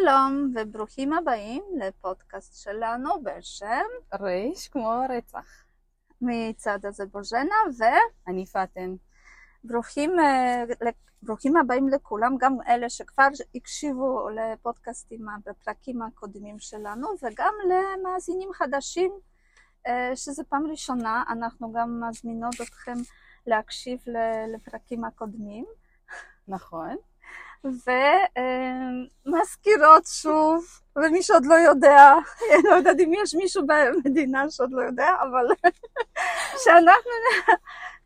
שלום וברוכים הבאים לפודקאסט שלנו בשם ריש כמו רצח. מצד הזה בוז'נה אני פאטן. וברוכים אה, ברוכים הבאים לכולם, גם אלה שכבר הקשיבו לפודקאסטים בפרקים הקודמים שלנו וגם למאזינים חדשים אה, שזו פעם ראשונה, אנחנו גם מזמינות אתכם להקשיב לפרקים הקודמים. נכון. ומזכירות שוב, ומי שעוד לא יודע, אני לא יודעת אם יש מישהו במדינה שעוד לא יודע, אבל שאנחנו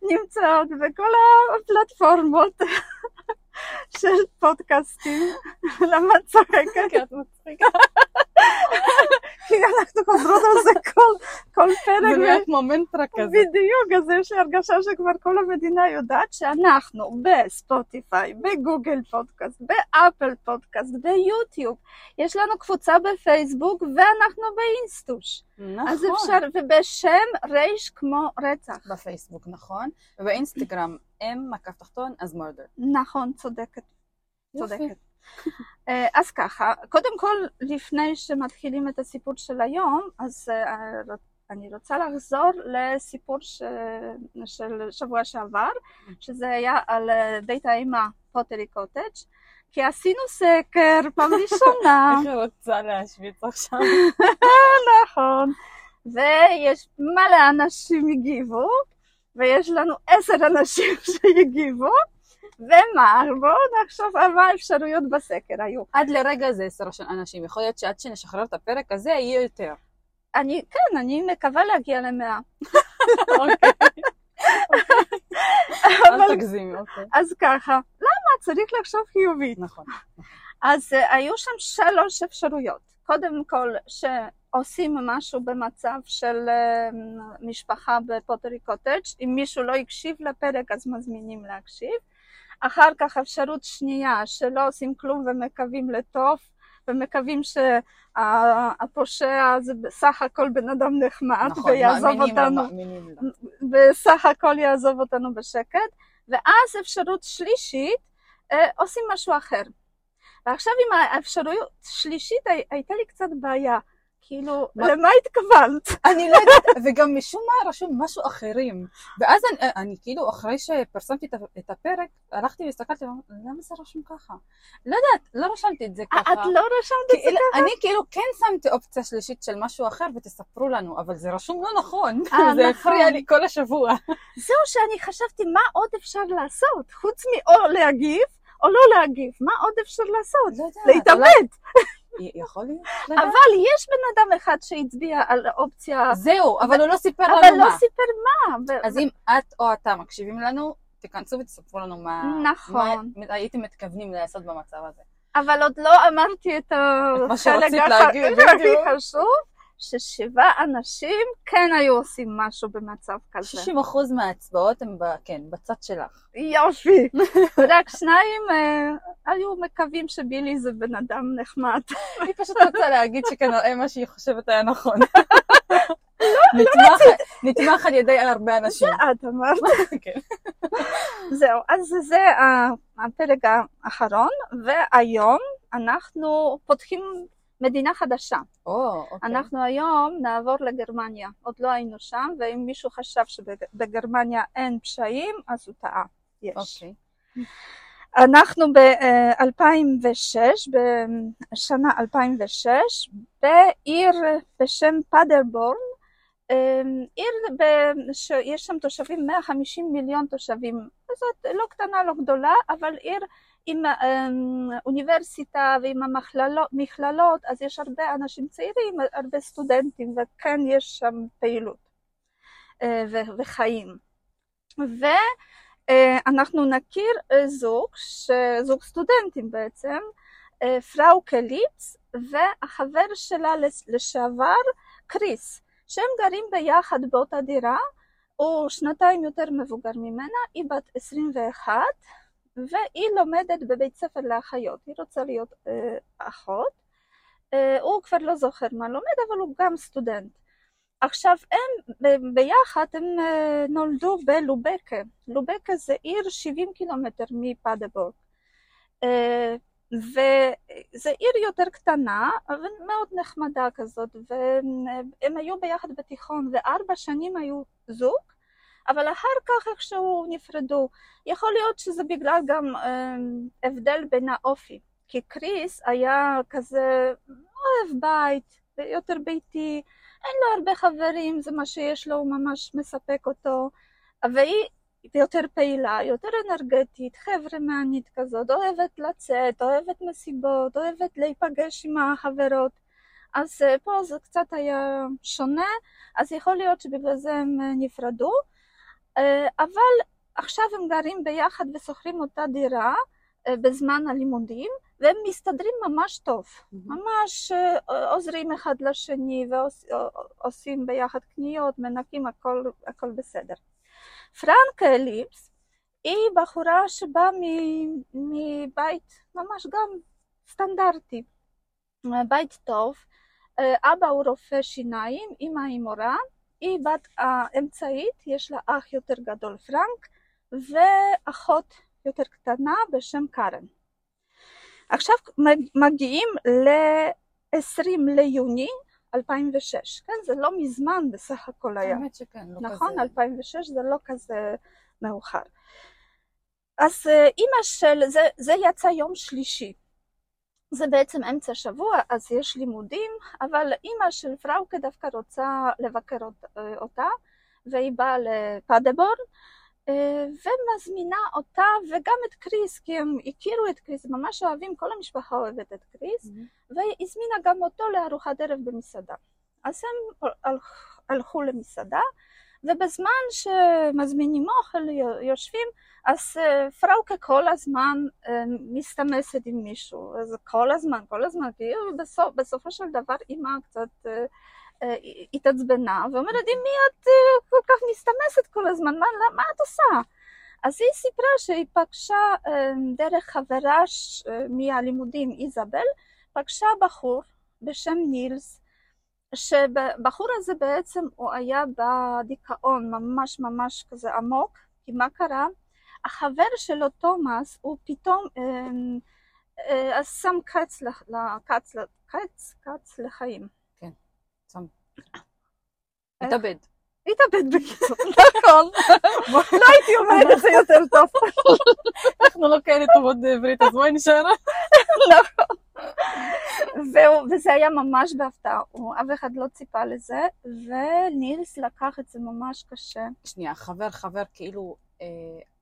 נמצאות בכל הפלטפורמות של פודקאסטים. למה את צוחקת? כי את מצחיקה. אנחנו חוזרות על זה כל, כל פרק. זה נהיה כמו מנטרה כזה. בדיוק, אז יש לי הרגשה שכבר כל המדינה יודעת שאנחנו בספוטיפיי, בגוגל פודקאסט, באפל פודקאסט, ביוטיוב, יש לנו קבוצה בפייסבוק ואנחנו באינסטוש. נכון. אז אפשר, ובשם רייש כמו רצח. בפייסבוק, נכון. ובאינסטגרם אם מקף תחתון אז מורדר. נכון, צודקת. צודקת. אה, אז ככה, קודם כל, לפני שמתחילים את הסיפור של היום, אז uh, אני רוצה לחזור לסיפור ש... של שבוע שעבר, שזה היה על אה, בית האימא פוטרי קוטג', כי עשינו סקר פעם ראשונה. איך רוצה להשוויץ עכשיו? נכון. ויש מלא אנשים הגיבו, ויש לנו עשר אנשים שהגיבו. ומה, בואו נחשוב מה האפשרויות בסקר היו. עד לרגע זה עשר אנשים, יכול להיות שעד שנשחרר את הפרק הזה יהיה יותר. אני, כן, אני מקווה להגיע למאה. אוקיי. אל תגזימי, אוקיי. אז ככה, למה? צריך לחשוב חיובית. נכון. אז uh, היו שם שלוש אפשרויות. קודם כל, שעושים משהו במצב של uh, משפחה בפוטרי קוטג', אם מישהו לא הקשיב לפרק אז מזמינים להקשיב. אחר כך אפשרות שנייה, שלא עושים כלום ומקווים לטוב, ומקווים שהפושע זה בסך הכל בן אדם נחמד, נכון, ויעזוב אותנו, בסך הכל יעזוב אותנו בשקט, ואז אפשרות שלישית, אה, עושים משהו אחר. ועכשיו עם האפשרות שלישית הייתה לי קצת בעיה. כאילו, מה? למה התכוונת? אני לא יודעת, וגם משום מה רשום משהו אחרים. ואז אני, אני כאילו, אחרי שפרסמתי את הפרק, הלכתי והסתכלתי, למה זה רשום ככה? לא יודעת, לא רשמתי את זה ככה. את לא רשמת את זה ככה? אני כאילו כן שמתי אופציה שלישית של משהו אחר, ותספרו לנו, אבל זה רשום לא נכון. 아, אה, זה נכון. הפריע לי כל השבוע. זהו שאני חשבתי, מה עוד אפשר לעשות? חוץ מאו להגיב, או לא להגיב, מה עוד אפשר לעשות? לא יודעת. להתאבד. יכול להיות. אבל יש בן אדם אחד שהצביע על אופציה... זהו, אבל הוא לא סיפר לנו מה. אבל לא סיפר מה. אז אם את או אתה מקשיבים לנו, תיכנסו ותספרו לנו מה... נכון. מה הייתם מתכוונים לעשות במצב הזה. אבל עוד לא אמרתי את החלק הכי חשוב. ששבעה אנשים כן היו עושים משהו במצב כזה. 60 אחוז מהאצבעות הם, ב, כן, בצד שלך. יופי. רק שניים אה, היו מקווים שבילי זה בן אדם נחמד. אני פשוט רוצה להגיד שכנראה מה שהיא חושבת היה נכון. לא, נתמך על ידי הרבה אנשים. זה את אמרת. זהו, אז זה הפרק האחרון, והיום אנחנו פותחים מדינה חדשה. Oh, okay. אנחנו היום נעבור לגרמניה, עוד לא היינו שם, ואם מישהו חשב שבגרמניה אין פשעים, אז הוא טעה, יש. Okay. אנחנו ב-2006, בשנה 2006, בעיר בשם פאדרבורן, עיר שיש שם תושבים, 150 מיליון תושבים, זאת לא קטנה, לא גדולה, אבל עיר עם אוניברסיטה ועם המכללות, אז יש הרבה אנשים צעירים, הרבה סטודנטים, וכן יש שם פעילות וחיים. ואנחנו נכיר זוג, זוג סטודנטים בעצם, פראו קליץ והחבר שלה לשעבר, קריס, שהם גרים ביחד באותה דירה, הוא שנתיים יותר מבוגר ממנה, היא בת 21, והיא לומדת בבית ספר לאחיות, היא רוצה להיות אה, אחות, אה, הוא כבר לא זוכר מה לומד, אבל הוא גם סטודנט. עכשיו הם ביחד הם אה, נולדו בלובקה, לובקה זה עיר 70 קילומטר מפדבורג. אה, וזו עיר יותר קטנה, אבל מאוד נחמדה כזאת, והם היו ביחד בתיכון, וארבע שנים היו זוג, אבל אחר כך איכשהו נפרדו. יכול להיות שזה בגלל גם אה, הבדל בין האופי, כי קריס היה כזה אוהב בית, יותר ביתי, אין לו הרבה חברים, זה מה שיש לו, הוא ממש מספק אותו, והיא יותר פעילה, יותר אנרגטית, חברמנית כזאת, אוהבת לצאת, אוהבת מסיבות, אוהבת להיפגש עם החברות. אז אה, פה זה קצת היה שונה, אז יכול להיות שבגלל זה הם אה, נפרדו, אבל עכשיו הם גרים ביחד ושוכרים אותה דירה בזמן הלימודים, והם מסתדרים ממש טוב. ממש עוזרים אחד לשני ועושים ביחד קניות, מנקים, הכל, הכל בסדר. פרנק ליפס היא בחורה שבאה מבית ממש גם סטנדרטי, בית טוב, אבא הוא רופא שיניים, אמא היא מורה, היא בת האמצעית, יש לה אח יותר גדול פרנק, ואחות יותר קטנה בשם קארן. עכשיו מגיעים ל-20 ליוני 2006, כן? זה לא מזמן בסך הכל היה. האמת שכן, לא נכון, כזה. 2006 זה לא כזה מאוחר. אז אה, אימא של, זה, זה יצא יום שלישי. זה בעצם אמצע שבוע, אז יש לימודים, אבל אימא של פראוקה דווקא רוצה לבקר אה, אותה, והיא באה לפדבורן, אה, ומזמינה אותה וגם את קריס, כי הם הכירו את קריס, ממש אוהבים, כל המשפחה אוהבת את קריס, mm-hmm. והזמינה גם אותו לארוחת ערב במסעדה. אז הם הלכו למסעדה, ובזמן שמזמינים אוכל, יושבים, אז אה, פראוקה כל הזמן אה, מסתמסת עם מישהו, אז כל הזמן, כל הזמן, כי בסוף, בסופו של דבר אימא קצת התעצבנה, ואומרת, עם מי את אה, כל כך מסתמסת כל הזמן, מה, מה את עושה? אז היא סיפרה שהיא פגשה אה, דרך חברה אה, מהלימודים, איזבל, פגשה בחור בשם נילס, שבחור הזה בעצם הוא היה בדיכאון ממש ממש כזה עמוק, כי מה קרה? החבר שלו תומאס הוא פתאום אה, אה, שם קץ, לקץ, קץ, קץ לחיים. שם. התאבד. התאבד בקיצור, נכון. לא הייתי אומרת את זה יותר טוב. אנחנו לא כאלה טובות בעברית, אז בואי נשאר. נכון. וזה היה ממש בהפתעה, אף אחד לא ציפה לזה, ונילס לקח את זה ממש קשה. שנייה, חבר חבר כאילו... אה,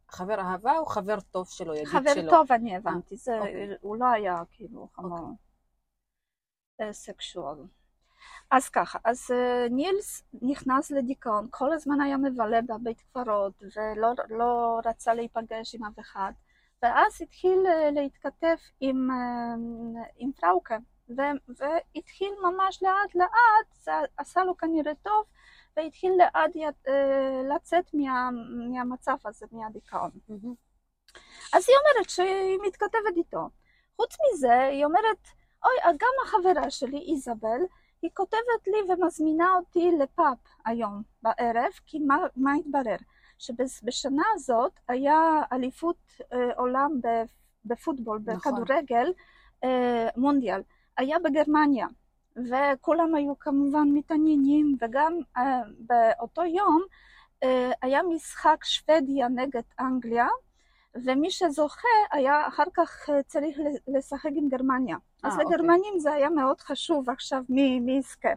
חבר אהבה או חבר טוב שלו, ידיד חבר שלו? חבר טוב, אני הבנתי, זה, אוקיי. הוא לא היה כאילו חמור אוקיי. סקשואל. אז ככה, אז uh, נילס נכנס לדיכאון, כל הזמן היה מבלה בבית קברות ולא לא רצה להיפגש עם אף אחד, ואז התחיל uh, להתכתב עם, uh, עם פראוקה, והתחיל ממש לאט לאט, זה עשה לו כנראה טוב, והתחיל לאט uh, לצאת מה, מהמצב הזה, מהדיכאון. Mm-hmm. אז היא אומרת שהיא מתכתבת איתו. חוץ מזה, היא אומרת, אוי, גם החברה שלי, איזבל, היא כותבת לי ומזמינה אותי לפאב היום בערב, כי מה, מה התברר? שבשנה הזאת היה אליפות אה, עולם בפוטבול, נכון. בכדורגל, אה, מונדיאל, היה בגרמניה, וכולם היו כמובן מתעניינים, וגם אה, באותו יום היה משחק שוודיה נגד אנגליה, ומי שזוכה היה אחר כך צריך לשחק עם גרמניה. 아, אז אוקיי. לגרמנים זה היה מאוד חשוב עכשיו מי, מי יזכה.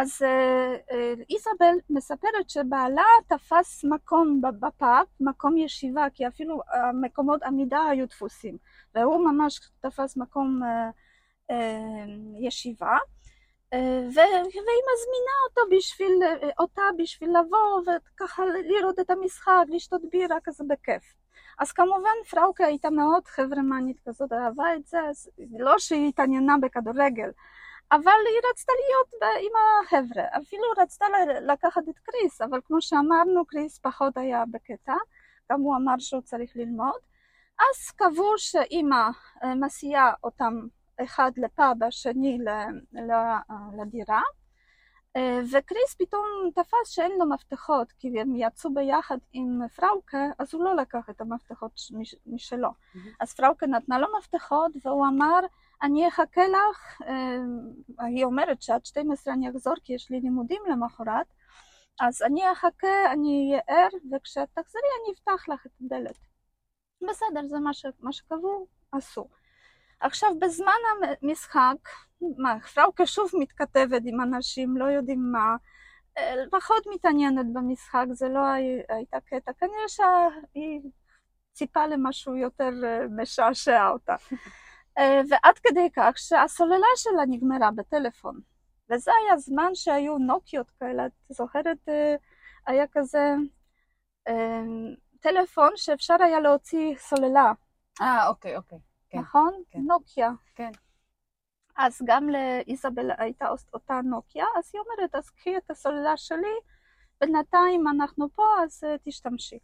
אז אה, אה, איזבל מספרת שבעלה תפס מקום בפאב, מקום ישיבה, כי אפילו מקומות עמידה היו דפוסים, והוא ממש תפס מקום ישיבה. והיא מזמינה אותו בשביל, אותה בשביל לבוא וככה לראות את המשחק, לשתות בירה כזה בכיף. אז כמובן פראוקה הייתה מאוד חברמנית כזאת, אהבה את זה, לא שהיא התעניינה בכדורגל, אבל היא רצתה להיות עם החבר'ה, אפילו רצתה לקחת את קריס, אבל כמו שאמרנו, קריס פחות היה בקטע, גם הוא אמר שהוא צריך ללמוד. אז קבעו שאימא אה, מסיעה אותם אחד לפאב, השני לדירה, אה, וקריס פתאום תפס שאין לו מפתחות, כי הם יצאו ביחד עם פראוקה, אז הוא לא לקח את המפתחות משלו. אז פראוקה נתנה לו מפתחות, והוא אמר, אני אחכה לך, היא אומרת שעד 12 אני אחזור כי יש לי לימודים למחרת, אז אני אחכה, אני אהיה ער, וכשאת תחזרי אני אפתח לך את הדלת. בסדר, זה מה, ש... מה שקבעו, עשו. עכשיו, בזמן המשחק, מה, פראוקה שוב מתכתבת עם אנשים, לא יודעים מה, פחות מתעניינת במשחק, זה לא הייתה קטע, כנראה שהיא ציפה למשהו יותר משעשע אותה. ועד כדי כך שהסוללה שלה נגמרה בטלפון. וזה היה זמן שהיו נוקיות כאלה, את זוכרת? היה כזה טלפון שאפשר היה להוציא סוללה. אה, אוקיי, אוקיי. כן, נכון? כן. נוקיה. כן. אז גם לאיזבל הייתה אותה נוקיה, אז היא אומרת, אז קחי את הסוללה שלי, בינתיים אנחנו פה, אז תשתמשי.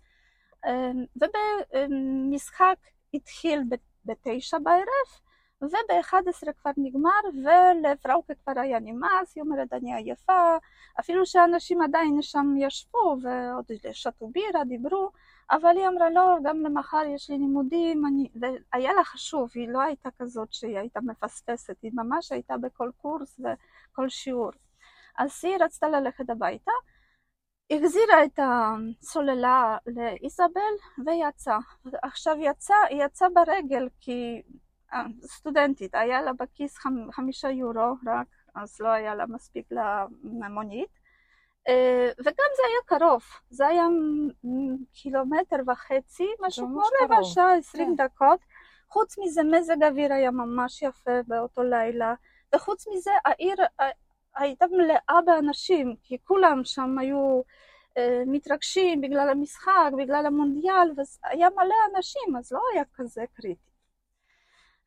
ובמשחק התחיל בתשע בערב, וב-11 כבר נגמר, ולפראוקה כבר היה נמאס, היא אומרת, אני עייפה, אפילו שאנשים עדיין שם ישבו ועוד שתו בירה, דיברו, אבל היא אמרה, לא, גם למחר יש לי לימודים, אני... והיה לה חשוב, היא לא הייתה כזאת שהיא הייתה מפספסת, היא ממש הייתה בכל קורס וכל שיעור. אז היא רצתה ללכת הביתה, החזירה את הסוללה לאיזבל ויצאה. עכשיו יצאה, היא יצאה ברגל כי סטודנטית, היה לה בכיס חמישה יורו רק, אז לא היה לה מספיק למונית. אה, וגם זה היה קרוב, זה היה קילומטר וחצי, משהו כמו רבע שעה, עשרים כן. דקות. חוץ מזה מזג האוויר היה ממש יפה באותו לילה, וחוץ מזה העיר אה, הייתה מלאה באנשים, כי כולם שם היו אה, מתרגשים בגלל המשחק, בגלל המונדיאל, והיה מלא אנשים, אז לא היה כזה קריטי.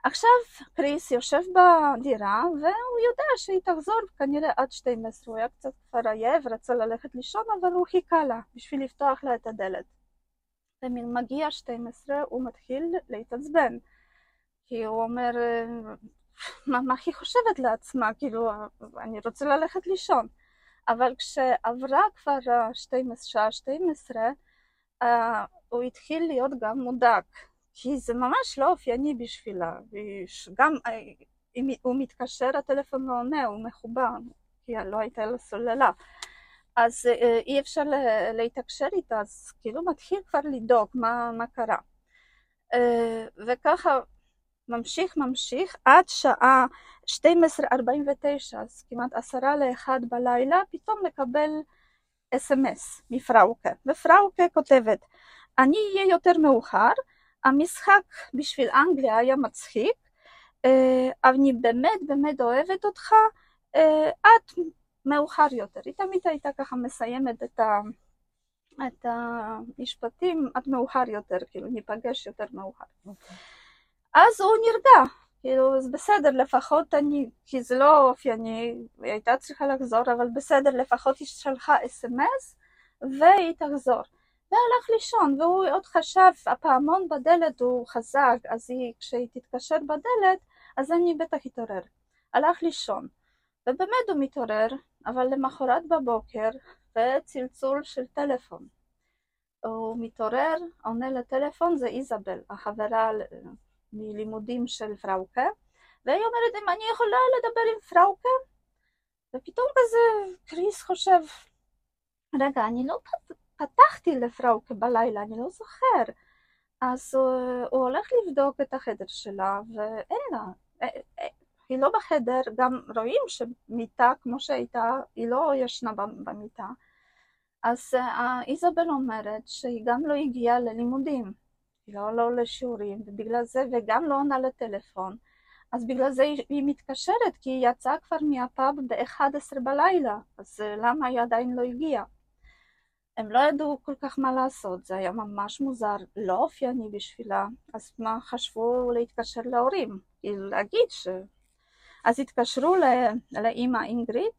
עכשיו קריס יושב בדירה והוא יודע שהיא תחזור כנראה עד 12, הוא היה קצת כבר עייב, רצה ללכת לישון אבל הוא חיכה לה בשביל לפתוח לה את הדלת. ומגיע 12 הוא מתחיל להתעצבן. כי הוא אומר מה, מה היא חושבת לעצמה, כאילו אני רוצה ללכת לישון. אבל כשעברה כבר 12, שעה 12 הוא התחיל להיות גם מודאג כי זה ממש לא אופייני בשבילה, וגם אם הוא מתקשר הטלפון לא עונה, הוא מחובר, כי לא הייתה לו סוללה. אז אי אפשר להתקשר איתה, אז כאילו מתחיל כבר לדאוג מה, מה קרה. וככה ממשיך ממשיך עד שעה 12:49, אז כמעט עשרה לאחד בלילה, פתאום מקבל אס.אם.אס מפראוקה, ופראוקה כותבת, אני אהיה יותר מאוחר, המשחק בשביל אנגליה היה מצחיק, אה, אני באמת באמת אוהבת אותך, אה, את מאוחר יותר. היא תמיד הייתה ככה מסיימת את, ה, את המשפטים, את מאוחר יותר, כאילו ניפגש יותר מאוחר. Okay. אוקיי. אז הוא נרגע, כאילו, אז בסדר, לפחות אני, כי זה לא אופייני, היא הייתה צריכה לחזור, אבל בסדר, לפחות היא שלחה אס.אם.אס והיא תחזור. והלך לישון, והוא עוד חשב, הפעמון בדלת הוא חזק, אז היא, כשהיא תתקשר בדלת, אז אני בטח אתעורר. הלך לישון, ובאמת הוא מתעורר, אבל למחרת בבוקר, וצלצול של טלפון. הוא מתעורר, עונה לטלפון, זה איזבל, החברה מלימודים של פראוקה, והיא אומרת, אם אני יכולה לדבר עם פראוקה? ופתאום כזה קריס חושב, רגע, אני לא פתחתי לפראוקה בלילה, אני לא זוכר. אז הוא, הוא הולך לבדוק את החדר שלה, ואין לה. אה, אה, היא לא בחדר, גם רואים שמיטה כמו שהייתה, היא לא ישנה במיטה. אז אה, איזבל אומרת שהיא גם לא הגיעה ללימודים, היא לא, לא לשיעורים, ובגלל זה, וגם לא עונה לטלפון. אז בגלל זה היא מתקשרת, כי היא יצאה כבר מהפאב ב-11 בלילה, אז למה היא עדיין לא הגיעה? הם לא ידעו כל כך מה לעשות, זה היה ממש מוזר, לא אופייני בשבילה, אז מה חשבו להתקשר להורים, כאילו להגיד ש... אז התקשרו לאימא אינגריד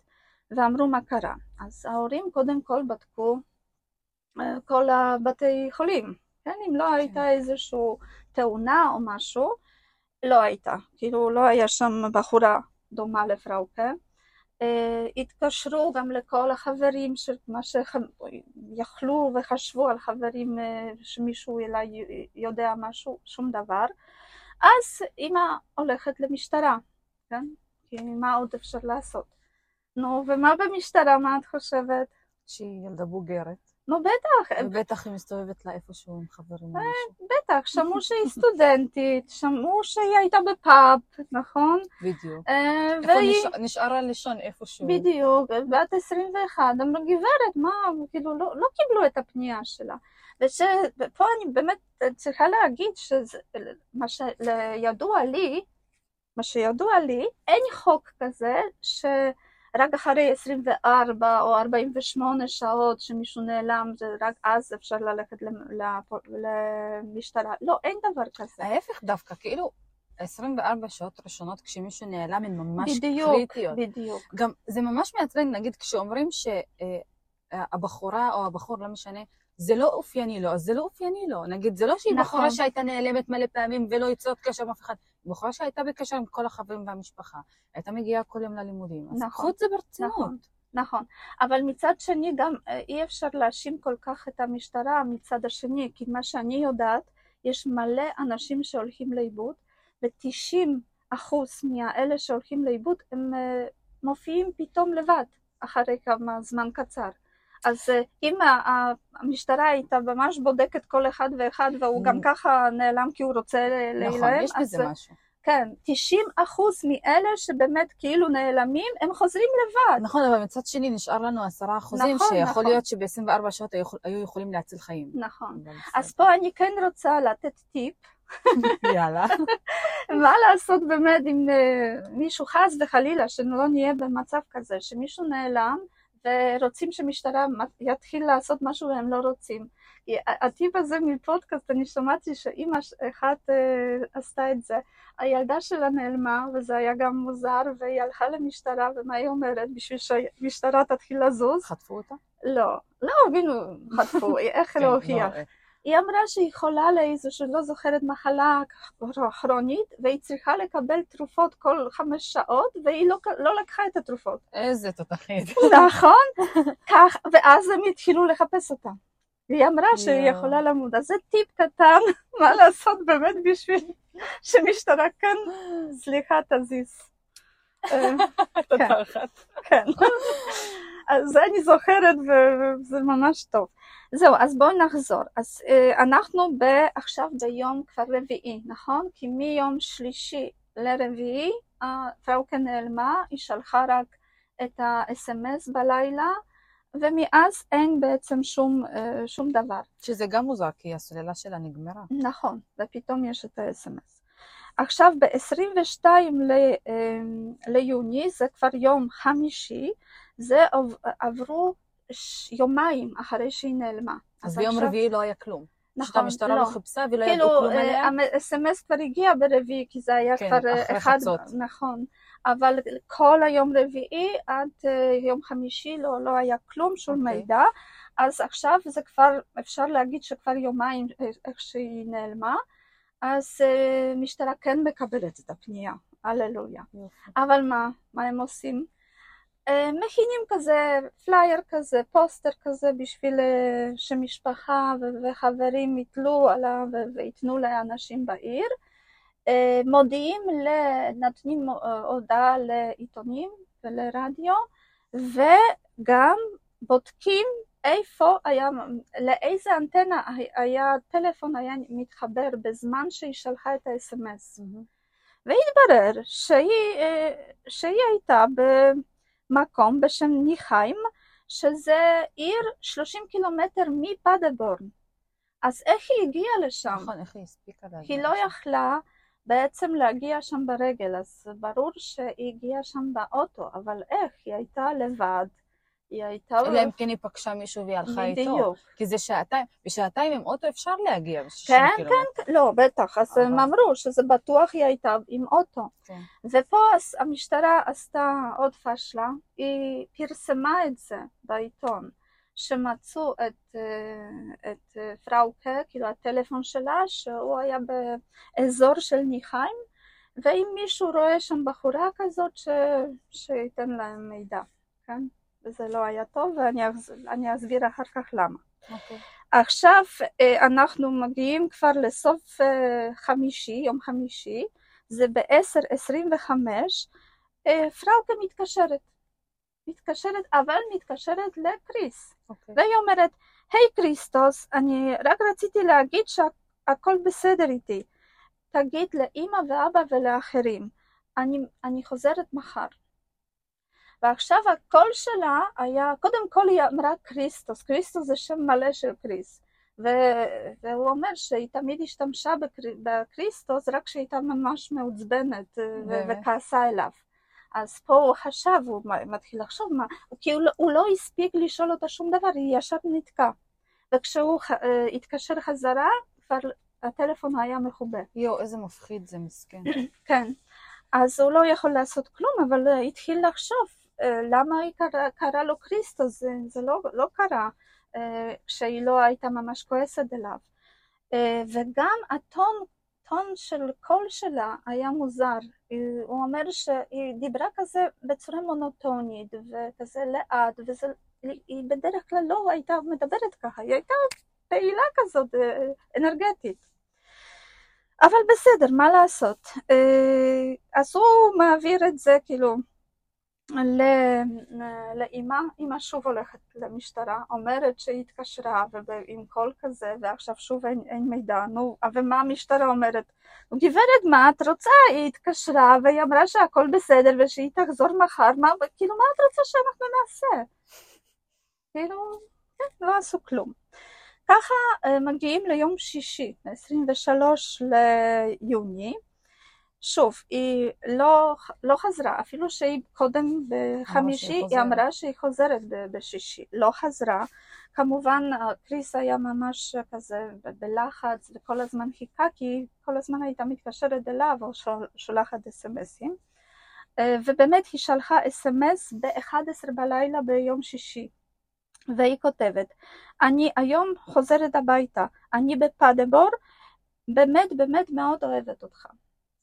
ואמרו מה קרה. אז ההורים קודם כל בדקו אה, כל הבתי חולים, כן? אם לא הייתה כן. איזושהי תאונה או משהו, לא הייתה, כאילו לא היה שם בחורה דומה לפראוקה. אה, התקשרו גם לכל החברים מה שיכלו וחשבו על חברים אה, שמישהו אולי יודע משהו, שום דבר. אז אימא הולכת למשטרה, כן? כי מה עוד אפשר לעשות? נו, ומה במשטרה, מה את חושבת? שהיא ילדה בוגרת. נו, בטח. ובטח היא מסתובבת לה איפשהו עם חברים משהו. בטח, שמעו שהיא סטודנטית, שמעו שהיא הייתה בפאב, נכון? בדיוק. אה, איפה נשארה לישון איפשהו. בדיוק, בת 21, אמרו גברת, מה, כאילו לא, לא קיבלו את הפנייה שלה. ופה אני באמת צריכה להגיד שמה שידוע לי, מה שידוע לי, אין חוק כזה שרק אחרי 24 או 48 שעות שמישהו נעלם, רק אז אפשר ללכת למשטרה. לא, אין דבר כזה. ההפך דווקא, כאילו 24 שעות ראשונות כשמישהו נעלם הן ממש בדיוק, קריטיות. בדיוק. גם זה ממש מעצבן, נגיד, כשאומרים שהבחורה או הבחור, לא משנה, זה לא אופייני לו, אז זה לא אופייני לו. נגיד, זה לא שהיא נכון. בחורה שהייתה נעלמת מלא פעמים ולא יוצאות קשר עם אף אחד. בחורה שהייתה בקשר עם כל החברים והמשפחה. הייתה מגיעה כל יום ללימודים. אז נכון, קחו את זה ברצינות. נכון. נכון, אבל מצד שני גם אה, אי אפשר להאשים כל כך את המשטרה מצד השני, כי מה שאני יודעת, יש מלא אנשים שהולכים לאיבוד, ו-90 אחוז מהאלה שהולכים לאיבוד הם אה, מופיעים פתאום לבד, אחרי כמה זמן קצר. אז אה, אם ה- המשטרה הייתה ממש בודקת כל אחד ואחד והוא גם Mm. ככה נעלם כי הוא רוצה ל- נכון, להילם, יש בזה משהו. כן, 90 אחוז מאלה שבאמת כאילו נעלמים, הם חוזרים לבד. נכון, אבל מצד שני נשאר לנו עשרה אחוזים, נכון, שיכול נכון. להיות שב-24 שעות היו יכול- היו יכולים להציל חיים. נכון. אבל אז פה אני כן רוצה לתת טיפ. יאללה. מה לעשות באמת אם אה, מישהו חס וחלילה, שלא נהיה במצב כזה, שמישהו נעלם ורוצים שמשטרה יתחיל לעשות משהו והם לא רוצים. כי הטיפ הזה מפודקאסט, אני שמעתי שאימא אחת אה, עשתה את זה. הילדה שלה נעלמה, וזה היה גם מוזר, והיא הלכה למשטרה, ומה היא אומרת? בשביל שהמשטרה תתחיל לזוז? חטפו אותה? לא, לא הבינו, חטפו, איך כן, להוכיח. היא אמרה שהיא חולה לאיזו שלא זוכרת מחלה כרונית והיא צריכה לקבל תרופות כל חמש שעות והיא לא, לא לקחה את התרופות. איזה תותחית. נכון? כך, ואז הם התחילו לחפש אותה. והיא אמרה שהיא. יכולה למות. אז זה טיפ קטן, מה לעשות באמת בשביל שמשטרה כן, סליחה, תזיז. אה, תותחת. כן. אז אני זוכרת וזה ממש טוב. זהו, אז בואו נחזור. אז אה, אנחנו ב- עכשיו ביום כבר רביעי, נכון? כי מיום שלישי לרביעי אה, פראוקה נעלמה, היא שלחה רק את ה-SMS בלילה, ומאז אין בעצם שום, אה, שום דבר. שזה גם מוזר, כי הסוללה שלה נגמרה. נכון, ופתאום יש את ה-SMS. עכשיו ב-22 ליוני, זה כבר יום חמישי, זה עב- עברו יומיים אחרי שהיא נעלמה. אז ביום עכשיו- רביעי לא היה כלום. נכון, המשטרה לא חיפשה ולא ידעו כאילו, כלום עליה. ה-SMS כבר הגיע ברביעי, כי זה היה כן, כבר אה, אחרי אחד, חצות. נכון, אבל כל היום רביעי עד אה, יום חמישי לא, לא היה כלום, שום אוקיי. מידע, אז עכשיו זה כבר, אפשר להגיד שכבר יומיים אה, איך שהיא נעלמה, אז אה, משטרה כן מקבלת את הפנייה, הללויה. אבל מה, מה הם עושים? אה, מכינים כזה פלייר כזה, פוסטר כזה בשביל אה, שמשפחה וחברים יתלו עליו וייתנו לאנשים בעיר. אה, מודיעים, נותנים הודעה לעיתונים ולרדיו וגם בודקים איפה היה, לאיזה אנטנה היה טלפון היה מתחבר בזמן שהיא שלחה את ה-SMS. מהמם. והתברר שהיא, שהיא הייתה במקום בשם ניחיים, שזה עיר 30 קילומטר מפדבורן. אז איך היא הגיעה לשם? נכון, איך היא הספיקה להגיע? היא לא? יכלה בעצם להגיע שם ברגל, אז ברור שהיא הגיעה שם באוטו, אבל איך? היא הייתה לבד, היא הייתה... אלא אם כן היא פגשה מישהו והיא הלכה איתו. בדיוק. כי זה שעתיים, בשעתיים עם אוטו אפשר להגיע ב-60 כן, קילומטר. לא, בטח, אז אבל- הם אמרו שזה בטוח היא הייתה עם אוטו. כן. ופה המשטרה עשתה עוד פשלה, היא פרסמה את זה בעיתון, שמצאו את, אה, את אה, פראוקה, כאילו הטלפון שלה, שהוא היה באזור של ניחיים, ואם מישהו רואה שם בחורה כזאת, ש... שייתן להם מידע, כן? וזה לא היה טוב, ואני אס... אני אסביר אחר כך למה. אוקיי. עכשיו אה, אנחנו מגיעים כבר לסוף אה, חמישי, יום חמישי, זה ב-10.25, אה, פראוקה מתקשרת. מתקשרת, אבל מתקשרת לקריס. אוקיי. והיא אומרת, היי קריסטוס, אני רק רציתי להגיד שהכל בסדר איתי. תגיד לאימא ואבא ולאחרים, אני, אני חוזרת מחר. ועכשיו הקול שלה היה, קודם כל היא אמרה קריסטוס, קריסטוס זה שם מלא של קריס. ו- והוא אומר שהיא תמיד השתמשה בקריסטוס רק כשהיא הייתה ממש מעוצבנת אה? וכעסה אליו. אז פה הוא חשב, הוא מתחיל לחשוב מה, כי הוא, לא- הוא לא הספיק לשאול אותה שום דבר, היא ישר נתקע. וכשהוא אה, התקשר חזרה, כבר הטלפון היה מכובה. יואו, איזה מפחיד זה, מסכן. כן. אז הוא לא יכול לעשות כלום, אבל אה, התחיל לחשוב למה היא קרא, קרא לו קריסטוס, זה, זה לא, לא קרה אה, כשהיא לא הייתה ממש כועסת אליו. אה, וגם הטון טון של קול שלה היה מוזר. אה, הוא אומר שהיא דיברה כזה בצורה מונוטונית וכזה לאט, וזה, היא בדרך כלל לא הייתה מדברת ככה, היא הייתה פעילה כזאת, אה, אנרגטית. אבל בסדר, מה לעשות? אה, אז הוא מעביר את זה כאילו לאימא, אימא שוב הולכת למשטרה, אומרת שהיא התקשרה ועם קול כזה ועכשיו שוב אין, אין מידע, נו, ומה המשטרה אומרת? גברת, מה את רוצה? היא התקשרה והיא אמרה שהכל בסדר ושהיא תחזור מחר, מה, כאילו, מה את רוצה שאנחנו נעשה? כאילו, כן, לא עשו כלום. ככה אה, מגיעים ליום שישי, 23 ליוני. שוב, היא לא, לא חזרה, אפילו שהיא קודם בחמישי, היא. אמרה שהיא חוזרת בשישי, לא חזרה. כמובן, קריס היה ממש כזה בלחץ וכל הזמן חיכה, כי היא כל הזמן הייתה מתקשרת אליו או שול- שולחת אס.אם.אסים. אה, ובאמת היא שלחה אס.אם.אס ב-11 בלילה ביום שישי. והיא כותבת, אני היום חוזרת הביתה, אני בפדבור, באמת באמת מאוד אוהבת אותך.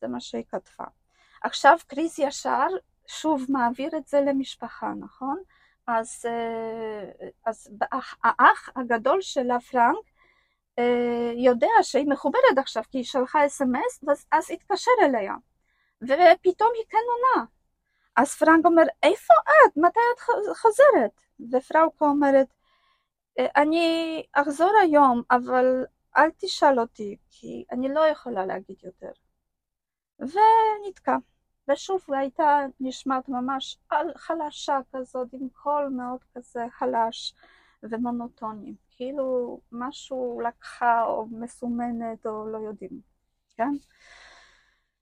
זה מה שהיא כתבה. עכשיו קריס ישר שוב מעביר את זה למשפחה, נכון? אז, אה, אז האח, הגדול שלה, פרנק, אה, יודע שהיא מחוברת עכשיו כי היא שלחה אס.אם.אס, ואז- אז התקשר אליה. ופתאום היא כן עונה. אז פרנק אומר, איפה את? מתי את חוזרת? ופראוקה אומרת, "אה, אני אחזור היום, אבל אל תשאל אותי, כי אני לא יכולה להגיד יותר. ונתקע. ושוב הייתה נשמעת ממש חלשה כזאת, עם קול מאוד כזה חלש ומונוטוני. כאילו משהו לקחה או מסומנת או לא יודעים, כן?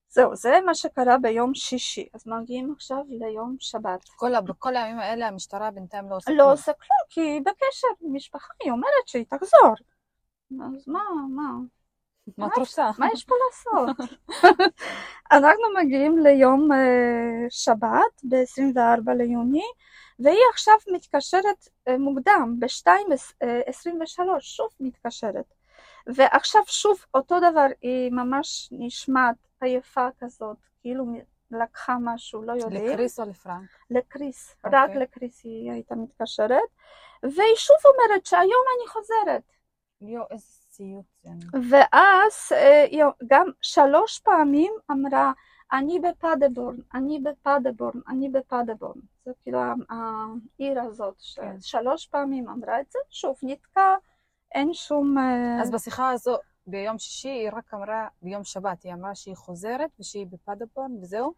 זהו, זה מה שקרה ביום שישי. אז מגיעים עכשיו ליום שבת. כל בכל הימים האלה המשטרה בינתיים לא עושה לא כלום. עושה כלום, כי היא בקשר עם משפחה, היא אומרת שהיא תחזור. אז מה, מה? מה את רוצה? מה יש פה לעשות? אנחנו מגיעים ליום אה, שבת, ב-24 ליוני, והיא עכשיו מתקשרת אה, מוקדם, ב-2.23, שוב מתקשרת. ועכשיו שוב אותו דבר, היא ממש נשמעת עייפה כזאת, כאילו לקחה משהו, לא יודעים. לקריס או לפרנק? לקריס, אוקיי. רק לקריס היא הייתה מתקשרת, והיא שוב אומרת שהיום אני חוזרת. יואו, איזה אני- ואז אה, היא גם שלוש פעמים אמרה, אני בפדבורן, אני בפדבורן, אני בפדבורן. זה כאילו העיר הזאת, כן. ששלוש פעמים אמרה את זה, שוב נתקע, אין שום... אה, אז בשיחה הזו, ביום שישי היא רק אמרה, ביום שבת היא אמרה שהיא חוזרת ושהיא בפדבון וזהו?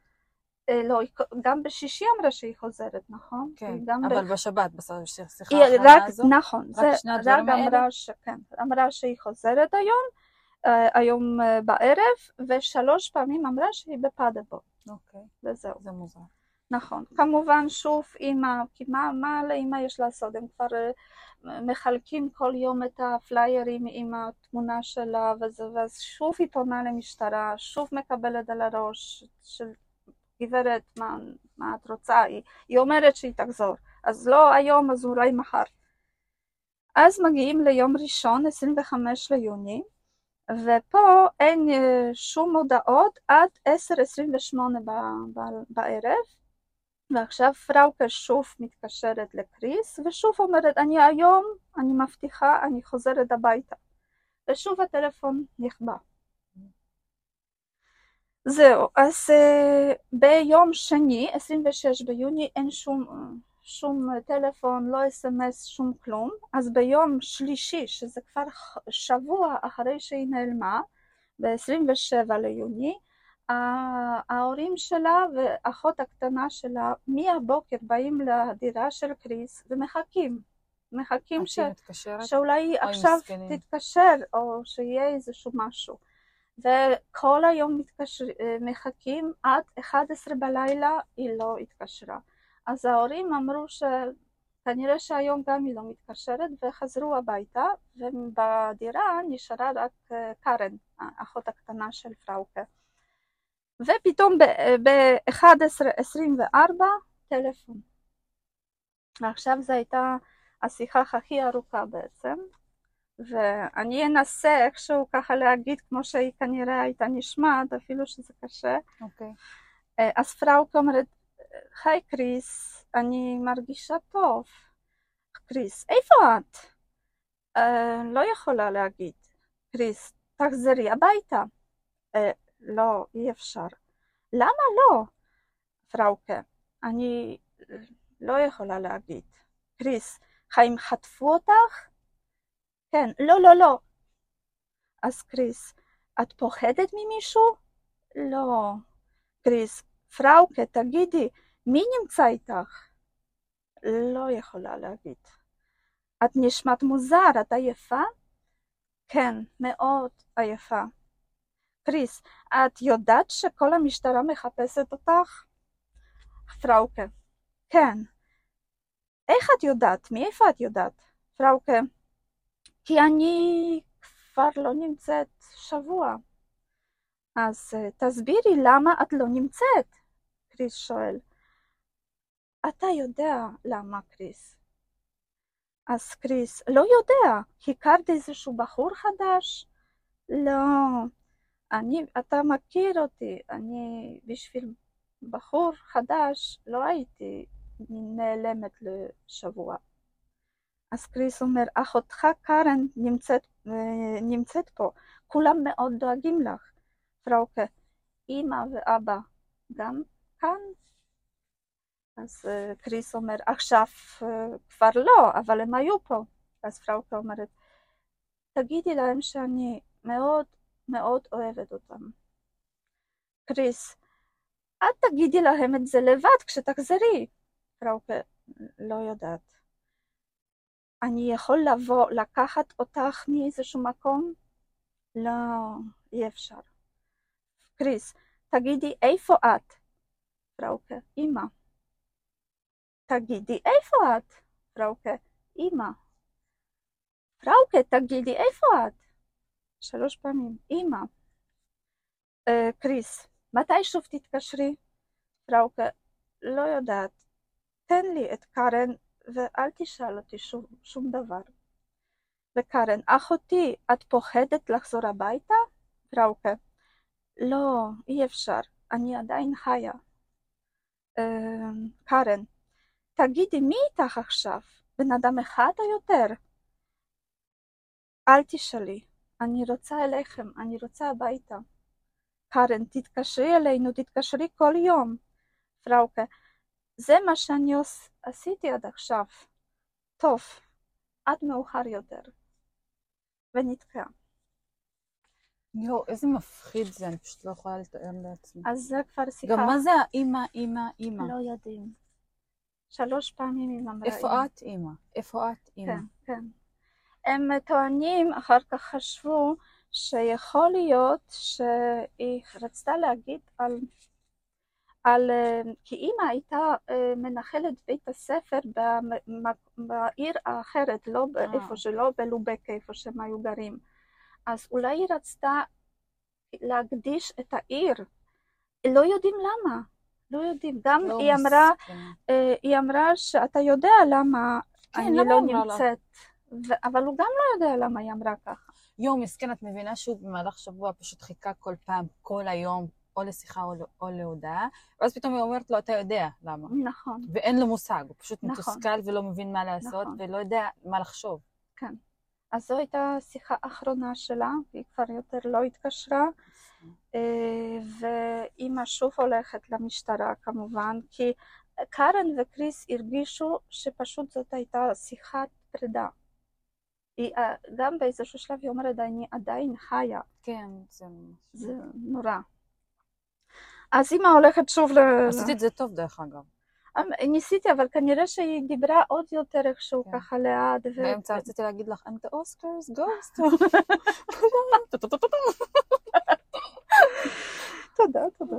אה, לא, גם בשישי אמרה שהיא חוזרת, נכון? כן, גם ב- אבל בשבת, בשיחה האחרונה רק, הזו? נכון, רק זה שני רק הדברים האלה? אמרה שכן, אמרה שהיא חוזרת היום, אה, היום אה, בערב, ושלוש פעמים אמרה שהיא בפדבורן, אוקיי, וזהו. זה מוזר. נכון. כמובן, שוב, אימא, כי מה, מה לאימא יש לעשות? הם כבר מחלקים כל יום את הפליירים עם התמונה שלה, וזה, ואז שוב היא פונה למשטרה, שוב מקבלת על הראש של גברת, מה, מה את רוצה? היא, היא אומרת שהיא תחזור. אז לא היום, אז אולי מחר. אז מגיעים ליום ראשון, 25 ליוני, ופה אין אה, שום הודעות עד 10:28 ב- ב- בערב, ועכשיו פראוקה שוב מתקשרת לקריס, ושוב אומרת, אני היום, אני מבטיחה, אני חוזרת הביתה. ושוב הטלפון נכבה. זהו, אז uh, ביום שני, 26 ביוני, אין שום, שום טלפון, לא אס.אם.אס, שום כלום. אז ביום שלישי, שזה כבר שבוע אחרי שהיא נעלמה, ב-27 ליוני, ההורים שלה ואחות הקטנה שלה מהבוקר באים לדירה של קריס ומחכים. מחכים ש... שאולי עכשיו מסכנים. תתקשר או שיהיה איזשהו משהו. וכל היום מתקשר... מחכים עד 11 בלילה היא לא התקשרה. אז ההורים אמרו שכנראה שהיום גם היא לא מתקשרת וחזרו הביתה ובדירה נשארה רק אה, קארן, האחות הקטנה של פראוקה. ופתאום ב-11.24 טלפון. ועכשיו זו הייתה השיחה הכי ארוכה בעצם, ואני אנסה איכשהו ככה להגיד כמו שהיא כנראה הייתה נשמעת, אפילו שזה קשה. אוקיי. Okay. אז פראוק אומרת, היי קריס, אני מרגישה טוב. קריס, איפה את? Uh, לא יכולה להגיד. קריס, תחזרי הביתה. Uh, לא, אי אפשר. למה לא? פראוקה, אני לא יכולה להגיד. קריס, האם חטפו אותך? כן, לא, לא, לא. אז קריס, את פוחדת ממישהו? לא. קריס, פראוקה, תגידי, מי נמצא איתך? לא יכולה להגיד. את נשמעת מוזר, את עייפה? כן, מאוד עייפה. קריס, את יודעת שכל המשטרה מחפשת אותך? פראוקה, כן. איך את יודעת? מאיפה את יודעת? פראוקה, כי אני כבר לא נמצאת שבוע. אז תסבירי למה את לא נמצאת? קריס שואל. אתה יודע למה, קריס. אז קריס, לא יודע, הכרת איזשהו בחור חדש? לא, אני, אתה מכיר אותי, אני בשביל בחור חדש לא הייתי נעלמת לשבוע. אז קריס אומר, אחותך קארן נמצאת, נמצאת פה, כולם מאוד דואגים לך. פראוקה, אמא ואבא גם כאן? אז קריס אומר, עכשיו כבר לא, אבל הם היו פה. אז פראוקה אומרת, תגידי להם שאני מאוד מאוד אוהבת אותם. קריס, את תגידי להם את זה לבד כשתחזרי. פראוקה, לא יודעת. אני יכול לבוא, לקחת אותך מאיזשהו מקום? לא, אי אפשר. קריס, תגידי, איפה את? פראוקה, אמא. תגידי, איפה את? פראוקה, אמא. פראוקה, תגידי, איפה את? שלוש פעמים, אמא, אה, קריס, מתי שוב תתקשרי? פראוקה, לא יודעת, תן לי את קארן ואל תשאל אותי שום, שום דבר. וקארן, אחותי, את פוחדת לחזור הביתה? פראוקה, לא, אי אפשר, אני עדיין חיה. אה, קארן, תגידי, מי איתך עכשיו? בן אדם אחד או יותר? אל תשאלי, אני רוצה אליכם, אני רוצה הביתה. קארן, תתקשרי אלינו, תתקשרי כל יום. פראוקה, זה מה שאני עשיתי עד עכשיו. טוב, עד מאוחר יותר. ונתקע. יואו, איזה מפחיד זה, אני פשוט לא יכולה לתאר לעצמי. אז זה כבר שיחה. גם מה זה האימא, אימא, אימא? לא יודעים. שלוש פעמים היא אמרה איפה את אימא? איפה את אימא? כן, כן. הם טוענים, אחר כך חשבו, שיכול להיות שהיא רצתה להגיד על, על כי אימא הייתה מנחלת בית הספר בעיר האחרת, לא איפה אה. שלא בלובקה, איפה שהם היו גרים. אז אולי היא רצתה להקדיש את העיר. לא יודעים למה, לא יודעים. גם לא היא אמרה, אה, היא אמרה שאתה יודע למה כן, אני לא נמצאת. ו... אבל הוא גם לא יודע למה היא אמרה ככה. יום מסכן, את מבינה שהוא במהלך שבוע פשוט חיכה כל פעם, כל היום, או לשיחה או, או להודעה, ואז פתאום היא אומרת לו, אתה יודע למה. נכון, ואין לו מושג, הוא פשוט נכון. מתוסכל ולא מבין מה לעשות, נכון. ולא יודע מה לחשוב. כן. אז זו הייתה שיחה אחרונה שלה, והיא כבר יותר לא התקשרה, אה, ואימא שוב הולכת למשטרה כמובן, כי קארן וקריס הרגישו שפשוט זאת הייתה שיחת פרידה. היא, אה, גם באיזשהו שלב היא אומרת, אני עדיין חיה, כן, זה... זה נורא. אז אימא הולכת שוב ל... עשית את זה טוב, דרך אגב. אמ, ניסיתי, אבל כנראה שהיא דיברה עוד יותר איכשהו כן. ככה לאט. באמצע רציתי להגיד לך, I'm the Oscars ghost. תודה, תודה.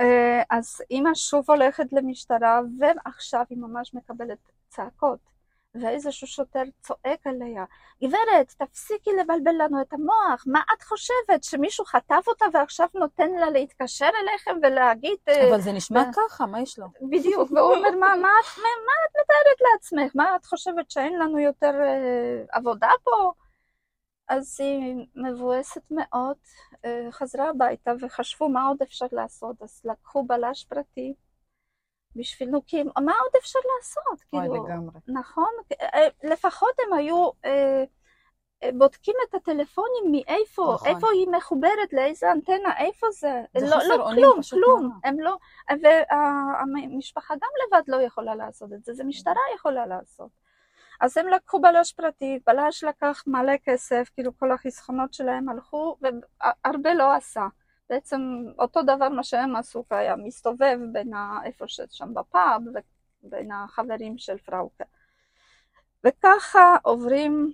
אה, אז אימא שוב הולכת למשטרה, ועכשיו היא ממש מקבלת צעקות. ואיזשהו שוטר צועק עליה, גברת, תפסיקי לבלבל לנו את המוח, מה את חושבת, שמישהו חטף אותה ועכשיו נותן לה להתקשר אליכם ולהגיד... אה, אבל זה נשמע ו- ככה, מה יש לו? בדיוק, והוא אומר, מה, מה, את- מה, מה את מתארת לעצמך? מה את חושבת שאין לנו יותר אה, עבודה פה? אז היא מבואסת מאוד, אה, חזרה הביתה וחשבו מה עוד אפשר לעשות, אז לקחו בלש פרטי בשביל נו, כי מה עוד אפשר לעשות? וואי, כאילו, לגמרי. נכון? אה, לפחות הם היו אה, אה, בודקים את הטלפונים מאיפה, נכון. איפה היא מחוברת, לאיזה אנטנה, איפה זה. זה לא, לא, כלום, כלום. נורא. הם לא, והמשפחה גם לבד לא יכולה לעשות את זה, זה משטרה יכולה לעשות. אז הם לקחו בלש פרטי, בלש לקח מלא כסף, כאילו כל החסכונות שלהם הלכו, והרבה לא עשה. בעצם אותו דבר מה שהם עשו, היה מסתובב בין איפה ששם בפאב, ובין החברים של פראוקה. וככה עוברים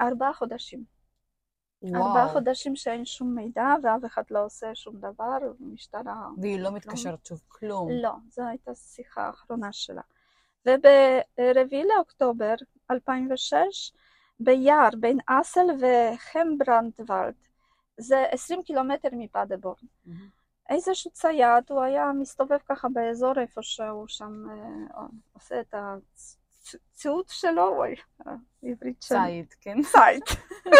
ארבעה חודשים. ארבעה וואו. חודשים שאין שום מידע ואף אחד לא עושה שום דבר, המשטרה... והיא לא מתקשרת שוב כלום. לא, זו הייתה השיחה האחרונה שלה. וברביעי לאוקטובר 2006, ביער בין אסל וחמברנדוולד, זה 20 קילומטר מפדבורן. מהמם. איזשהו צייד, הוא היה מסתובב ככה באזור איפה שהוא שם אה, עושה את הציוד שלו, וואי, העברית של... ציד, כן? ציד.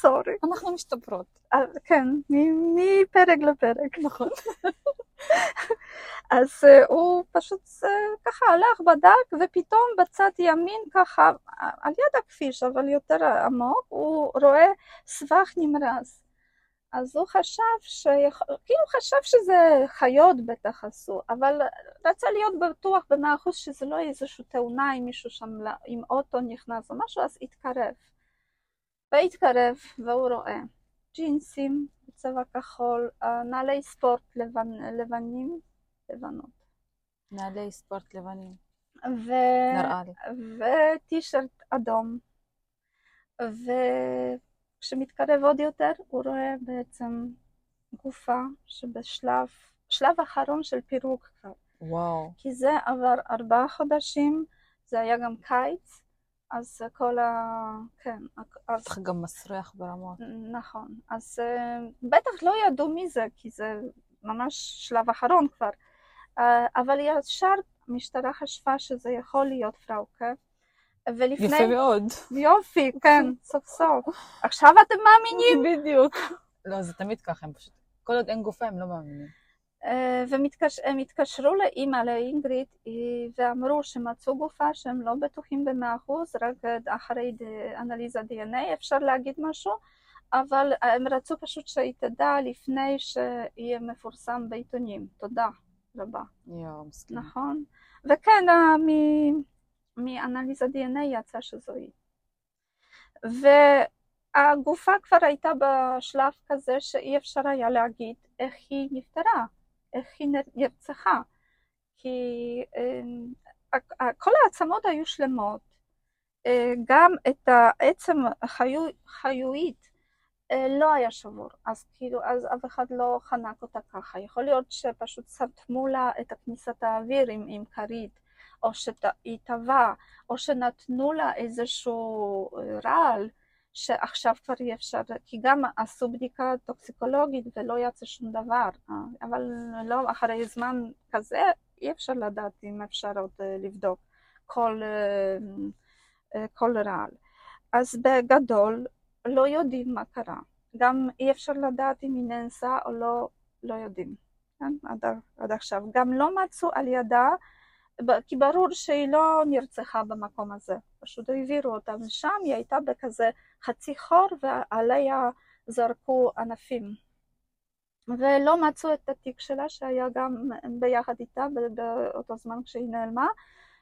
סורי. אנחנו משתפרות. אה, כן, מפרק לפרק. נכון. אז אה, הוא פשוט אה, ככה הלך, בדק, ופתאום בצד ימין ככה, על יד הכביש, אבל יותר עמוק, הוא רואה סבך נמרז. אז הוא חשב, שיכ... כאילו חשב שזה חיות בטח עשו, אבל רצה להיות בטוח במאה אחוז שזה לא איזושהי תאונה עם מישהו שם, עם אוטו נכנס או משהו, אז התקרב. והתקרב, והוא רואה ג'ינסים בצבע כחול, אה, נעלי ספורט לבנ... לבנים, לבנות, נעלי ספורט לבנים. ו... נראה לי. וטישרט אדום. וכשמתקרב עוד יותר, הוא רואה בעצם גופה שבשלב, שלב אחרון של פירוק כבר. וואו. כי זה עבר ארבעה חודשים, זה היה גם קיץ, אז כל ה... כן, אז... בטח גם מסריח ברמות. נכון. אז אה, בטח לא ידעו מי זה, כי זה ממש שלב אחרון כבר. אה, אבל ישר המשטרה חשבה שזה יכול להיות פראוקה. ולפני... יפה מאוד. יופי, כן, סוף סוף. עכשיו אתם מאמינים? בדיוק. לא, זה תמיד ככה, הם פשוט... כל עוד אין גופה הם לא מאמינים. אה, והם התקשרו לאימא, לאינגריד, אה, ואמרו שמצאו גופה שהם לא בטוחים במאה אחוז, רק אחרי ד- אנליזה דנ"א אפשר להגיד משהו, אבל הם רצו פשוט שהיא תדע לפני שיהיה מפורסם בעיתונים. תודה רבה. יואו, מסכים. נכון? וכן, אה, מאנליזה דנ"א יצא שזו היא. והגופה כבר הייתה בשלב כזה שאי אפשר היה להגיד איך היא נפטרה, איך היא נר- נרצחה. כי אה, כל העצמות היו שלמות, אה, גם את העצם החיו- אה, לא היה שבור, אז כאילו, אז אף אחד לא חנק אותה ככה. יכול להיות שפשוט סתמו לה את כניסת האוויר עם, עם כרית, או שהיא טבעה, או שנתנו לה איזשהו רעל, שעכשיו כבר אי אפשר, כי גם עשו בדיקה טוקסיקולוגית ולא יצא שום דבר, אה, אבל לא אחרי זמן כזה אי אפשר לדעת אם אפשר עוד אה, לבדוק כל, אה, כל רעל. אז בגדול לא יודעים מה קרה. גם אי אפשר לדעת אם היא נאנסה או לא, לא יודעים, כן? עד, עד עכשיו. גם לא מצאו על ידה, כי ברור שהיא לא נרצחה במקום הזה, פשוט העבירו אותה משם, היא הייתה בכזה חצי חור ועליה זרקו ענפים. ולא מצאו את התיק שלה שהיה גם ביחד איתה באותו זמן כשהיא נעלמה,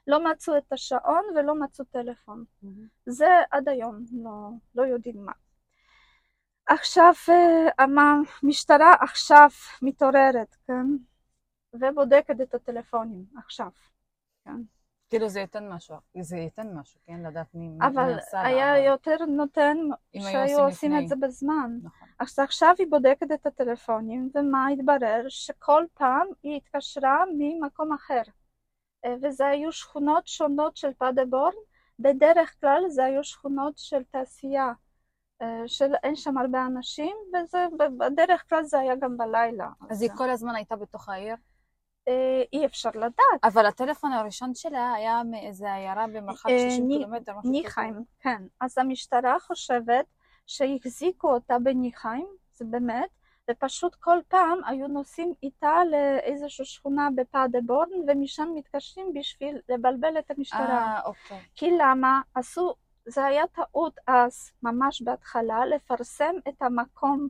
לא מצאו את השעון ולא מצאו טלפון. זה עד היום לא, לא יודעים מה. עכשיו אה, המשטרה עכשיו מתעוררת, כן? ובודקת את הטלפונים עכשיו, כן? כאילו זה ייתן משהו, זה ייתן משהו, כן? לדעת מי מי אבל היה אבל- יותר נותן שהיו עושים. את זה בזמן. נכון. אז עכשיו היא בודקת את הטלפונים, ומה התברר? שכל פעם היא התקשרה ממקום אחר. אה, וזה היו שכונות שונות של פאדבורן, בדרך כלל זה היו שכונות של תעשייה, אה, שאין שם הרבה אנשים, ובדרך כלל זה היה גם בלילה. אז היא כל הזמן הייתה בתוך העיר? אה, אי אפשר לדעת. אבל הטלפון הראשון שלה היה מאיזה עיירה במרחק אה, 60 ני- קילומטר. ניחיים, כן. אז המשטרה חושבת שהחזיקו אותה בניחיים, זה באמת, ופשוט כל פעם היו נוסעים איתה לאיזושהי שכונה בפאדבורן, ומשם מתקשרים בשביל לבלבל את המשטרה. אה, אוקיי. כי למה? עשו, זה היה טעות אז, ממש בהתחלה, לפרסם את המקום,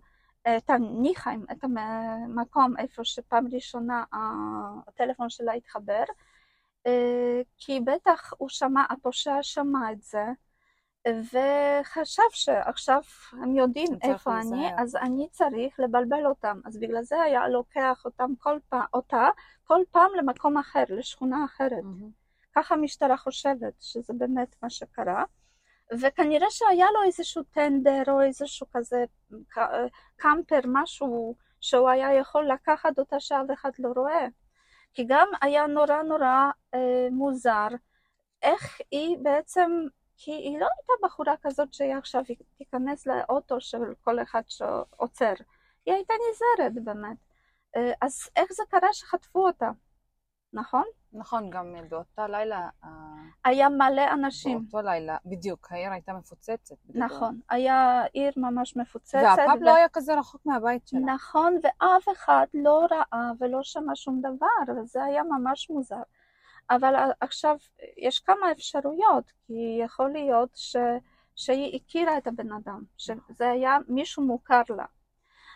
את הניחיים, את המקום איפה שפעם ראשונה הטלפון שלה התחבר, כי בטח הוא שמע, הפושע שמע את זה, וחשב שעכשיו הם יודעים איפה אני, להיזהר. אז אני צריך לבלבל אותם. אז בגלל זה היה לוקח אותם כל פעם, אותה כל פעם למקום אחר, לשכונה אחרת. מהמם. ככה המשטרה חושבת שזה באמת מה שקרה. וכנראה שהיה לו איזשהו טנדר או איזשהו כזה ק- קמפר, משהו שהוא היה יכול לקחת אותה שאף אחד לא רואה. כי גם היה נורא נורא אה, מוזר איך היא בעצם, כי היא לא הייתה בחורה כזאת שהיא עכשיו תיכנס לאוטו של כל אחד שעוצר. היא הייתה נזהרת באמת. אה, אז איך זה קרה שחטפו אותה, נכון? נכון, גם באותה לילה, אה, היה מלא אנשים. באותו לילה, בדיוק, העיר הייתה מפוצצת. בגדול. נכון, היה עיר ממש מפוצצת. והפאב ו- לא היה כזה רחוק מהבית שלה. נכון, ואף אחד לא ראה ולא שמע שום דבר, וזה היה ממש מוזר. אבל ע- עכשיו יש כמה אפשרויות, כי יכול להיות ש... שהיא הכירה את הבן אדם, שזה היה מישהו מוכר לה.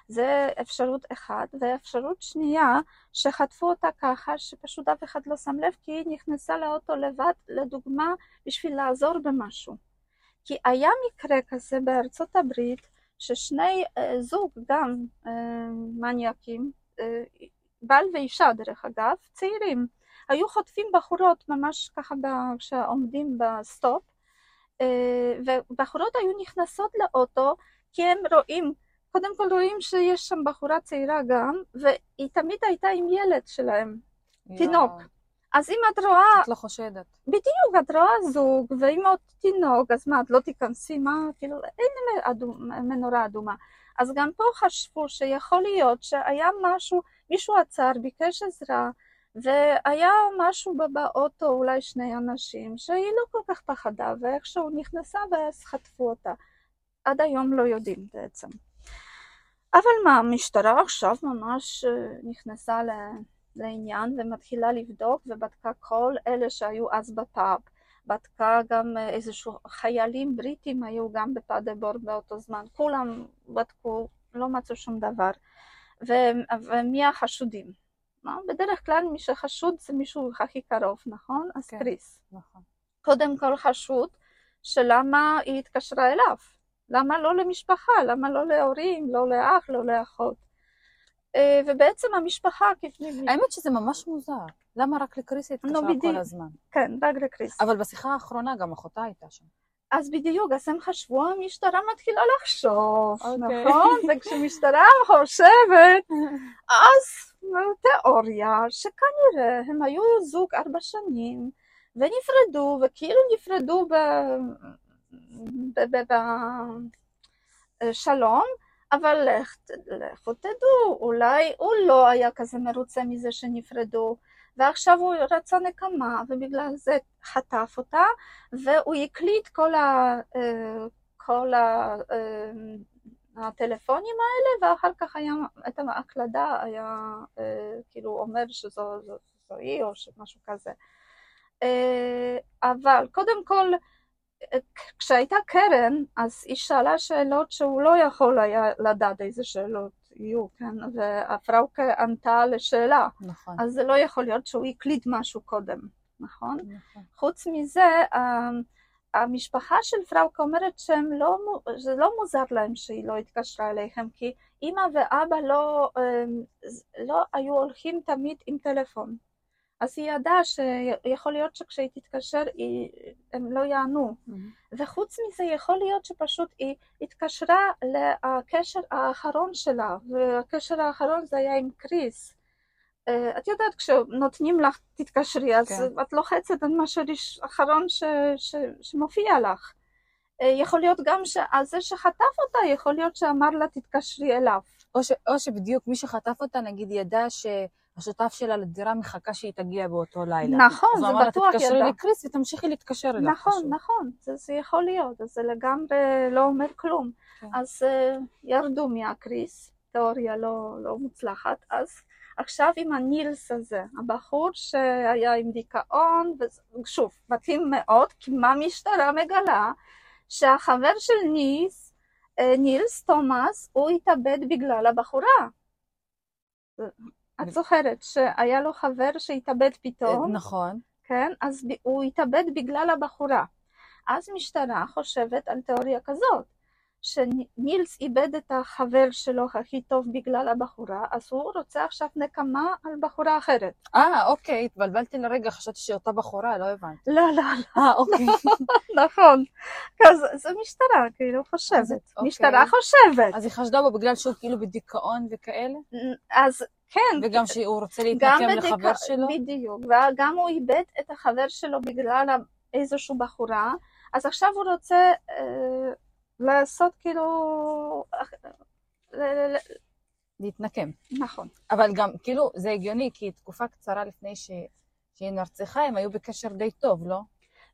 זה אפשרות אחת, ואפשרות שנייה, שחטפו אותה ככה שפשוט אף אחד לא שם לב, כי היא נכנסה לאוטו לבד, לדוגמה, בשביל לעזור במשהו. כי היה מקרה כזה בארצות הברית, ששני אה, זוג, גם אה, מניאקים, אה, בעל ואישה דרך אגב, צעירים, היו חוטפים בחורות ממש ככה כשעומדים בסטופ, ובחורות היו נכנסות לאוטו כי הם רואים, קודם כל רואים שיש שם בחורה צעירה גם, והיא תמיד הייתה עם ילד שלהם, תינוק. יואו, אז אם את רואה את לא חושדת. בדיוק, את רואה זוג ועם עוד תינוק, אז מה, את לא תיכנסי? מה, כאילו, אין אדום, מנורה אדומה. אז גם פה חשבו שיכול להיות שהיה משהו, מישהו עצר, ביקש עזרה, והיה משהו ב- באוטו, אולי שני אנשים, שהיא לא כל כך פחדה, ואיכשהו נכנסה ואז חטפו אותה. עד היום לא יודעים בעצם. אבל מה, המשטרה עכשיו ממש אה, נכנסה. לעניין ומתחילה לבדוק ובדקה כל אלה שהיו אז בפאב. בדקה גם אה, איזשהו חיילים בריטים היו גם בפאדבור באותו זמן. כולם בדקו, לא מצאו שום דבר. ו- ומי החשודים? מה? בדרך כלל מי שחשוד זה מישהו הכי קרוב, נכון? אז כן. קריס. נכון. קודם כל חשוד שלמה היא התקשרה אליו. למה לא למשפחה? למה לא להורים? לא לאח? לא לאחות? אה, ובעצם המשפחה, כפי- האמת שזה ממש מוזר. למה רק לקריס היא נו, התקשרה בדיוק. כל הזמן? כן, רק לקריס. אבל בשיחה האחרונה גם אחותה הייתה שם. אז בדיוק, אז הם חשבו, המשטרה מתחילה לחשוב, אוקיי. נכון? וכשמשטרה חושבת, אז תיאוריה שכנראה הם היו זוג ארבע שנים, ונפרדו, וכאילו נפרדו בשלום, אבל לכו תדעו, אולי הוא לא היה כזה מרוצה מזה שנפרדו, ועכשיו הוא רצה נקמה, ובגלל זה חטף אותה, והוא הקליט כל, ה, אה, כל ה, אה, הטלפונים האלה, ואחר כך היה, את ההקלדה היה אה, כאילו אומר שזו זו, זו היא או משהו כזה. אבל קודם כל, כשהייתה קרן, אז היא שאלה שאלות שהוא לא יכול היה לדעת איזה שאלות יהיו, כן? והפראוקה ענתה לשאלה. נכון. אז זה לא יכול להיות שהוא הקליט משהו קודם, נכון? נכון. חוץ מזה, המשפחה של פראוקה אומרת שזה לא מוזר להם שהיא לא התקשרה אליהם, כי אימא ואבא לא, לא היו הולכים תמיד עם טלפון. אז היא ידעה שיכול להיות שכשהיא תתקשר הם לא יענו. Mm-hmm. וחוץ מזה יכול להיות שפשוט היא התקשרה לקשר האחרון שלה, והקשר האחרון זה היה עם קריס. אה, את יודעת, כשנותנים לך תתקשרי, אז כן. את לוחצת על משהו האחרון ש, ש, שמופיע לך. אה, יכול להיות גם שזה שחטף אותה, יכול להיות שאמר לה תתקשרי אליו. או, ש, או שבדיוק מי שחטף אותה, נגיד, ידע ש... השותף שלה לדירה מחכה שהיא תגיע באותו לילה. נכון, זה בטוח ידע. אז הוא אמר לה, תתקשרי לקריס ותמשיכי להתקשר אליו. נכון, פשוט. נכון, זה, זה יכול להיות, זה לגמרי לא אומר כלום. כן. אז uh, ירדו מהקריס, תיאוריה לא, לא מוצלחת, אז עכשיו עם הנילס הזה, הבחור שהיה עם דיכאון, ושוב, מתאים מאוד, כי מה המשטרה מגלה? שהחבר של ניס, אה, נילס תומאס, הוא התאבד בגלל הבחורה. את זוכרת שהיה לו חבר שהתאבד פתאום? נכון. כן, אז הוא התאבד בגלל הבחורה. אז משטרה חושבת על תיאוריה כזאת, שנילס איבד את החבר שלו הכי טוב בגלל הבחורה, אז הוא רוצה עכשיו נקמה על בחורה אחרת. אה, אוקיי, התבלבלתי לרגע, חשבתי שהיא אותה בחורה, לא הבנתי. לא, לא, לא. אה, אוקיי. נכון. אז זה משטרה, כאילו, חושבת. אוקיי. משטרה חושבת. אז היא חשדה בו בגלל שהוא כאילו בדיכאון וכאלה? אז כן. וגם שהוא רוצה להתנקם לחבר שלו? בדיוק, וגם הוא איבד את החבר שלו בגלל איזושהי בחורה, אז עכשיו הוא רוצה אה, לעשות כאילו... להתנקם. נכון. אבל גם, כאילו, זה הגיוני, כי תקופה קצרה לפני ש... שהיא נרצחה, הם היו בקשר די טוב, לא?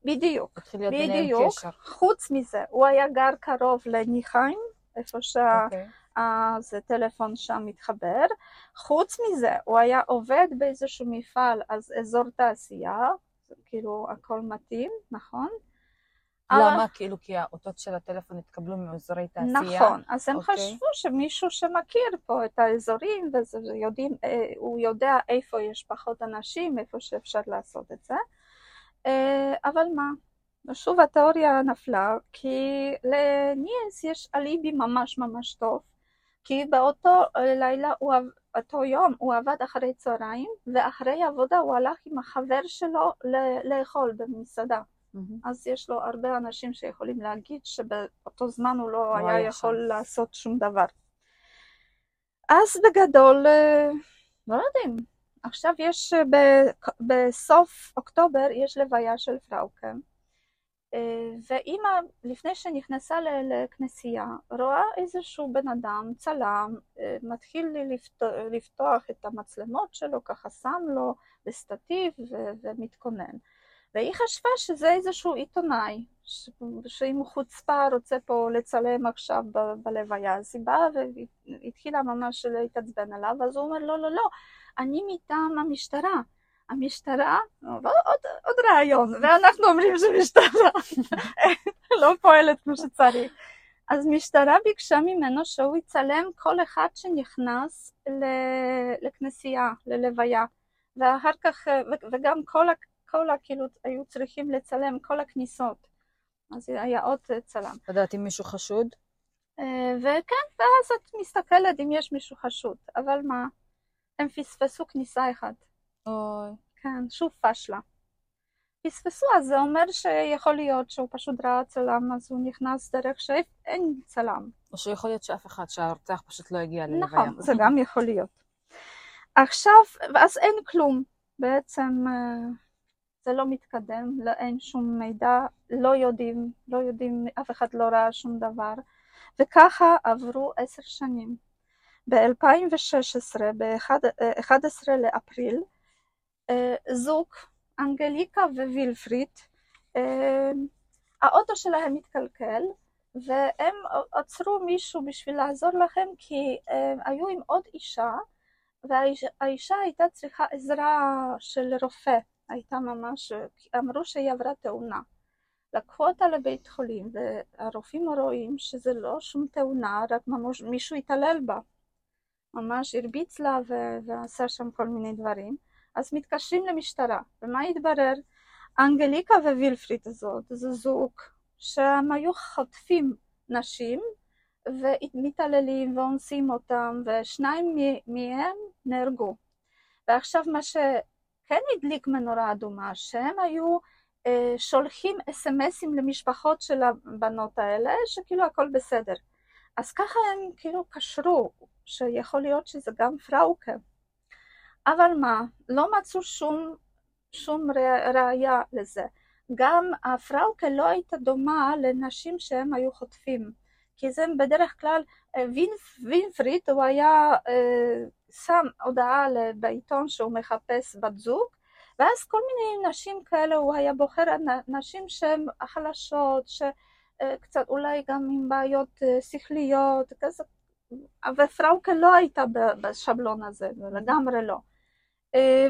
בדיוק, בדיוק. חוץ מזה, הוא היה גר קרוב לניחיים, איפה שה... Okay. אז טלפון שם מתחבר. חוץ מזה, הוא היה עובד באיזשהו מפעל, אז אזור תעשייה, כאילו הכל מתאים, נכון? למה? כאילו כי האותות של הטלפון התקבלו מאזורי תעשייה? נכון, אז הם okay. אוקיי. חשבו שמישהו שמכיר פה את האזורים, והוא יודע איפה יש פחות אנשים, איפה שאפשר לעשות את זה. אה, אבל מה? שוב התיאוריה נפלה, כי לניאס יש אליבי ממש ממש טוב, כי באותו לילה, הוא, אותו יום הוא עבד אחרי צהריים, ואחרי עבודה הוא הלך עם החבר שלו לאכול במסעדה. Mm-hmm. אז יש לו הרבה אנשים שיכולים להגיד שבאותו זמן הוא לא היה יכול שם. לעשות שום דבר. אז בגדול, אה, לא יודעים. עכשיו יש, בסוף אוקטובר יש לוויה של פראוקה. אה, ואימא, לפני שנכנסה לכנסייה, רואה איזשהו בן אדם, צלם, אה, מתחיל לפתוח, את המצלמות שלו, ככה שם לו בסטטיב ומתכונן. והיא חשבה שזה איזשהו עיתונאי, שאם הוא חוצפה רוצה פה לצלם עכשיו בלוויה, אז היא באה והתחילה ממש להתעצבן עליו, אז הוא אומר לא, לא, לא, אני מטעם המשטרה. המשטרה, עוד, עוד רעיון, ואנחנו אומרים שמשטרה לא פועלת כמו שצריך. אז משטרה ביקשה ממנו שהוא יצלם כל אחד שנכנס לכנסייה, ללוויה, ואחר כך, וגם כל, כל כאילו היו צריכים לצלם כל הכניסות. אז היה עוד צלם. יודעת אם מישהו חשוד? וכן, ואז את מסתכלת אם יש מישהו חשוד, אבל מה, הם פספסו כניסה אחת. אוי. כן, שוב פשלה. פספסו, אז זה אומר שיכול להיות שהוא פשוט ראה צלם, אז הוא נכנס דרך שאין צלם. או שיכול להיות שאף אחד, שהרוצח פשוט לא הגיע ללוויה. נכון, זה גם יכול להיות. עכשיו, אז אין כלום. בעצם אה, זה לא מתקדם, לא, אין שום מידע, לא יודעים, לא יודעים, אף אחד לא ראה שום דבר. וככה עברו עשר שנים. ב-2016, ב-11 לאפריל, אה, זוג, אנגליקה ווילפריד, האוטו שלהם התקלקל, והם עצרו מישהו בשביל לעזור לכם כי היו עם עוד אישה, והאישה הייתה צריכה עזרה של רופא, הייתה ממש, אמרו שהיא עברה תאונה. לקחו אותה לבית חולים, והרופאים רואים שזה לא שום תאונה, רק ממש מישהו התעלל בה. ממש הרביץ לה ועשה שם כל מיני דברים. אז מתקשרים למשטרה, ומה התברר? אנגליקה ווילפריד הזאת, זה זוג שהם היו חוטפים נשים ומתעללים ואונסים אותם, ושניים מהם נהרגו. ועכשיו מה שכן הדליק מנורה אדומה, שהם היו אה, שולחים אס.אם.אסים למשפחות של הבנות האלה, שכאילו הכל בסדר. אז ככה הם כאילו קשרו, שיכול להיות שזה גם פראוקה. אבל מה, לא מצאו שום, שום ראייה לזה. גם הפראוקה לא הייתה דומה לנשים שהם היו חוטפים, כי זה בדרך כלל, אה, וינפריד הוא היה אה, שם הודעה בעיתון שהוא מחפש בת זוג, ואז כל מיני נשים כאלה הוא היה בוחר נשים שהן חלשות, שקצת אולי גם עם בעיות שכליות, כזה, ופראוקה לא הייתה בשבלון הזה, לגמרי לא.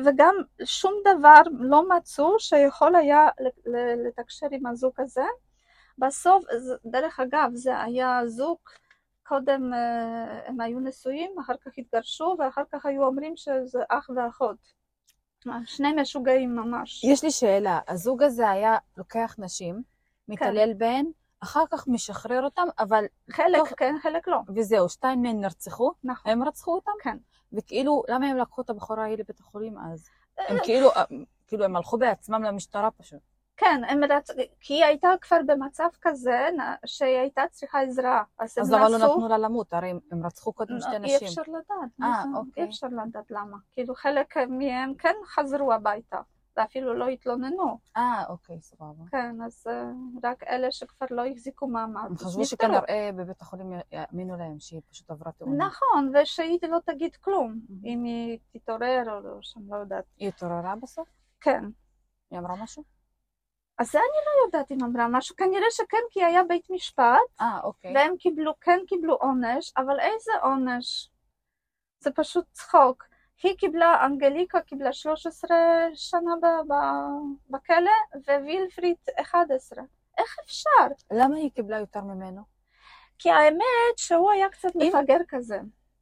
וגם שום דבר לא מצאו שיכול היה לתקשר עם הזוג הזה. בסוף, דרך אגב, זה היה זוג, קודם הם היו נשואים, אחר כך התגרשו, ואחר כך היו אומרים שזה אח ואחות. שני משוגעים ממש. יש לי שאלה, הזוג הזה היה לוקח נשים, מתעלל כן. בהן, אחר כך משחרר אותם, אבל... חלק תוך... כן, חלק לא. וזהו, שתיים מהן נרצחו? נכון. הם רצחו אותם? כן. וכאילו, למה הם לקחו את הבחורה ההיא לבית החולים אז? הם כאילו, כאילו, הם הלכו בעצמם למשטרה פשוט. כן, הם רצ... כי היא הייתה כבר במצב כזה שהיא הייתה צריכה עזרה. אז, אז למה לא נתנו לה למות? הרי הם רצחו קודם שתי נשים. אי אפשר לדעת. אה, אוקיי. אי אפשר לדעת למה. כאילו חלק מהם כן חזרו הביתה, ואפילו לא התלוננו. אה, אוקיי, סבבה. כן, אז uh, רק אלה שכבר לא החזיקו מעמד. הם חשבו שכנראה בבית החולים יאמינו להם שהיא פשוט עברה תאונה. נכון, ושהיא לא תגיד כלום, אם היא תתעורר או לא, שאני לא יודעת. היא התעוררה בסוף? כן. היא אמרה משהו? אז זה אני לא יודעת אם אמרה משהו, כנראה שכן, כי היה בית משפט, אה, אוקיי. והם קיבלו, כן קיבלו עונש, אבל איזה עונש? זה פשוט צחוק. היא קיבלה, אנגליקה קיבלה 13 שנה בכלא, ווילפריד 11. איך אפשר? למה היא קיבלה יותר ממנו? כי האמת שהוא היה קצת מפגר כזה.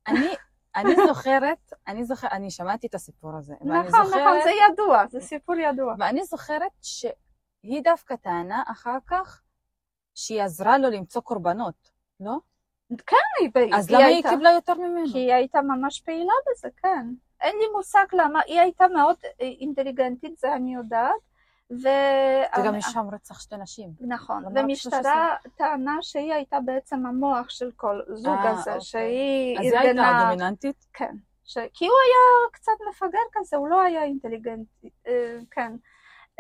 אני, אני זוכרת, אני זוכרת, אני שמעתי את הסיפור הזה. נכון, זוכרת, נכון, זה ידוע, זה סיפור ידוע. ואני זוכרת ש... היא דווקא טענה אחר כך שהיא עזרה לו למצוא קורבנות, לא? כן, היא... אז היא למה הייתה, היא קיבלה יותר ממנו? כי היא הייתה ממש פעילה בזה, כן. אין לי מושג למה, היא הייתה מאוד אינטליגנטית, זה אני יודעת. ו... וגם יש שם רצח שתי נשים. נכון, ומשטרה טענה שהיא הייתה בעצם המוח של כל זוג 아, אה, הזה, אוקיי. שהיא אז ארגנה... אז היא הייתה דומיננטית? כן, ש... כי הוא היה קצת מפגר כזה, הוא לא היה אינטליגנטי, אה, כן.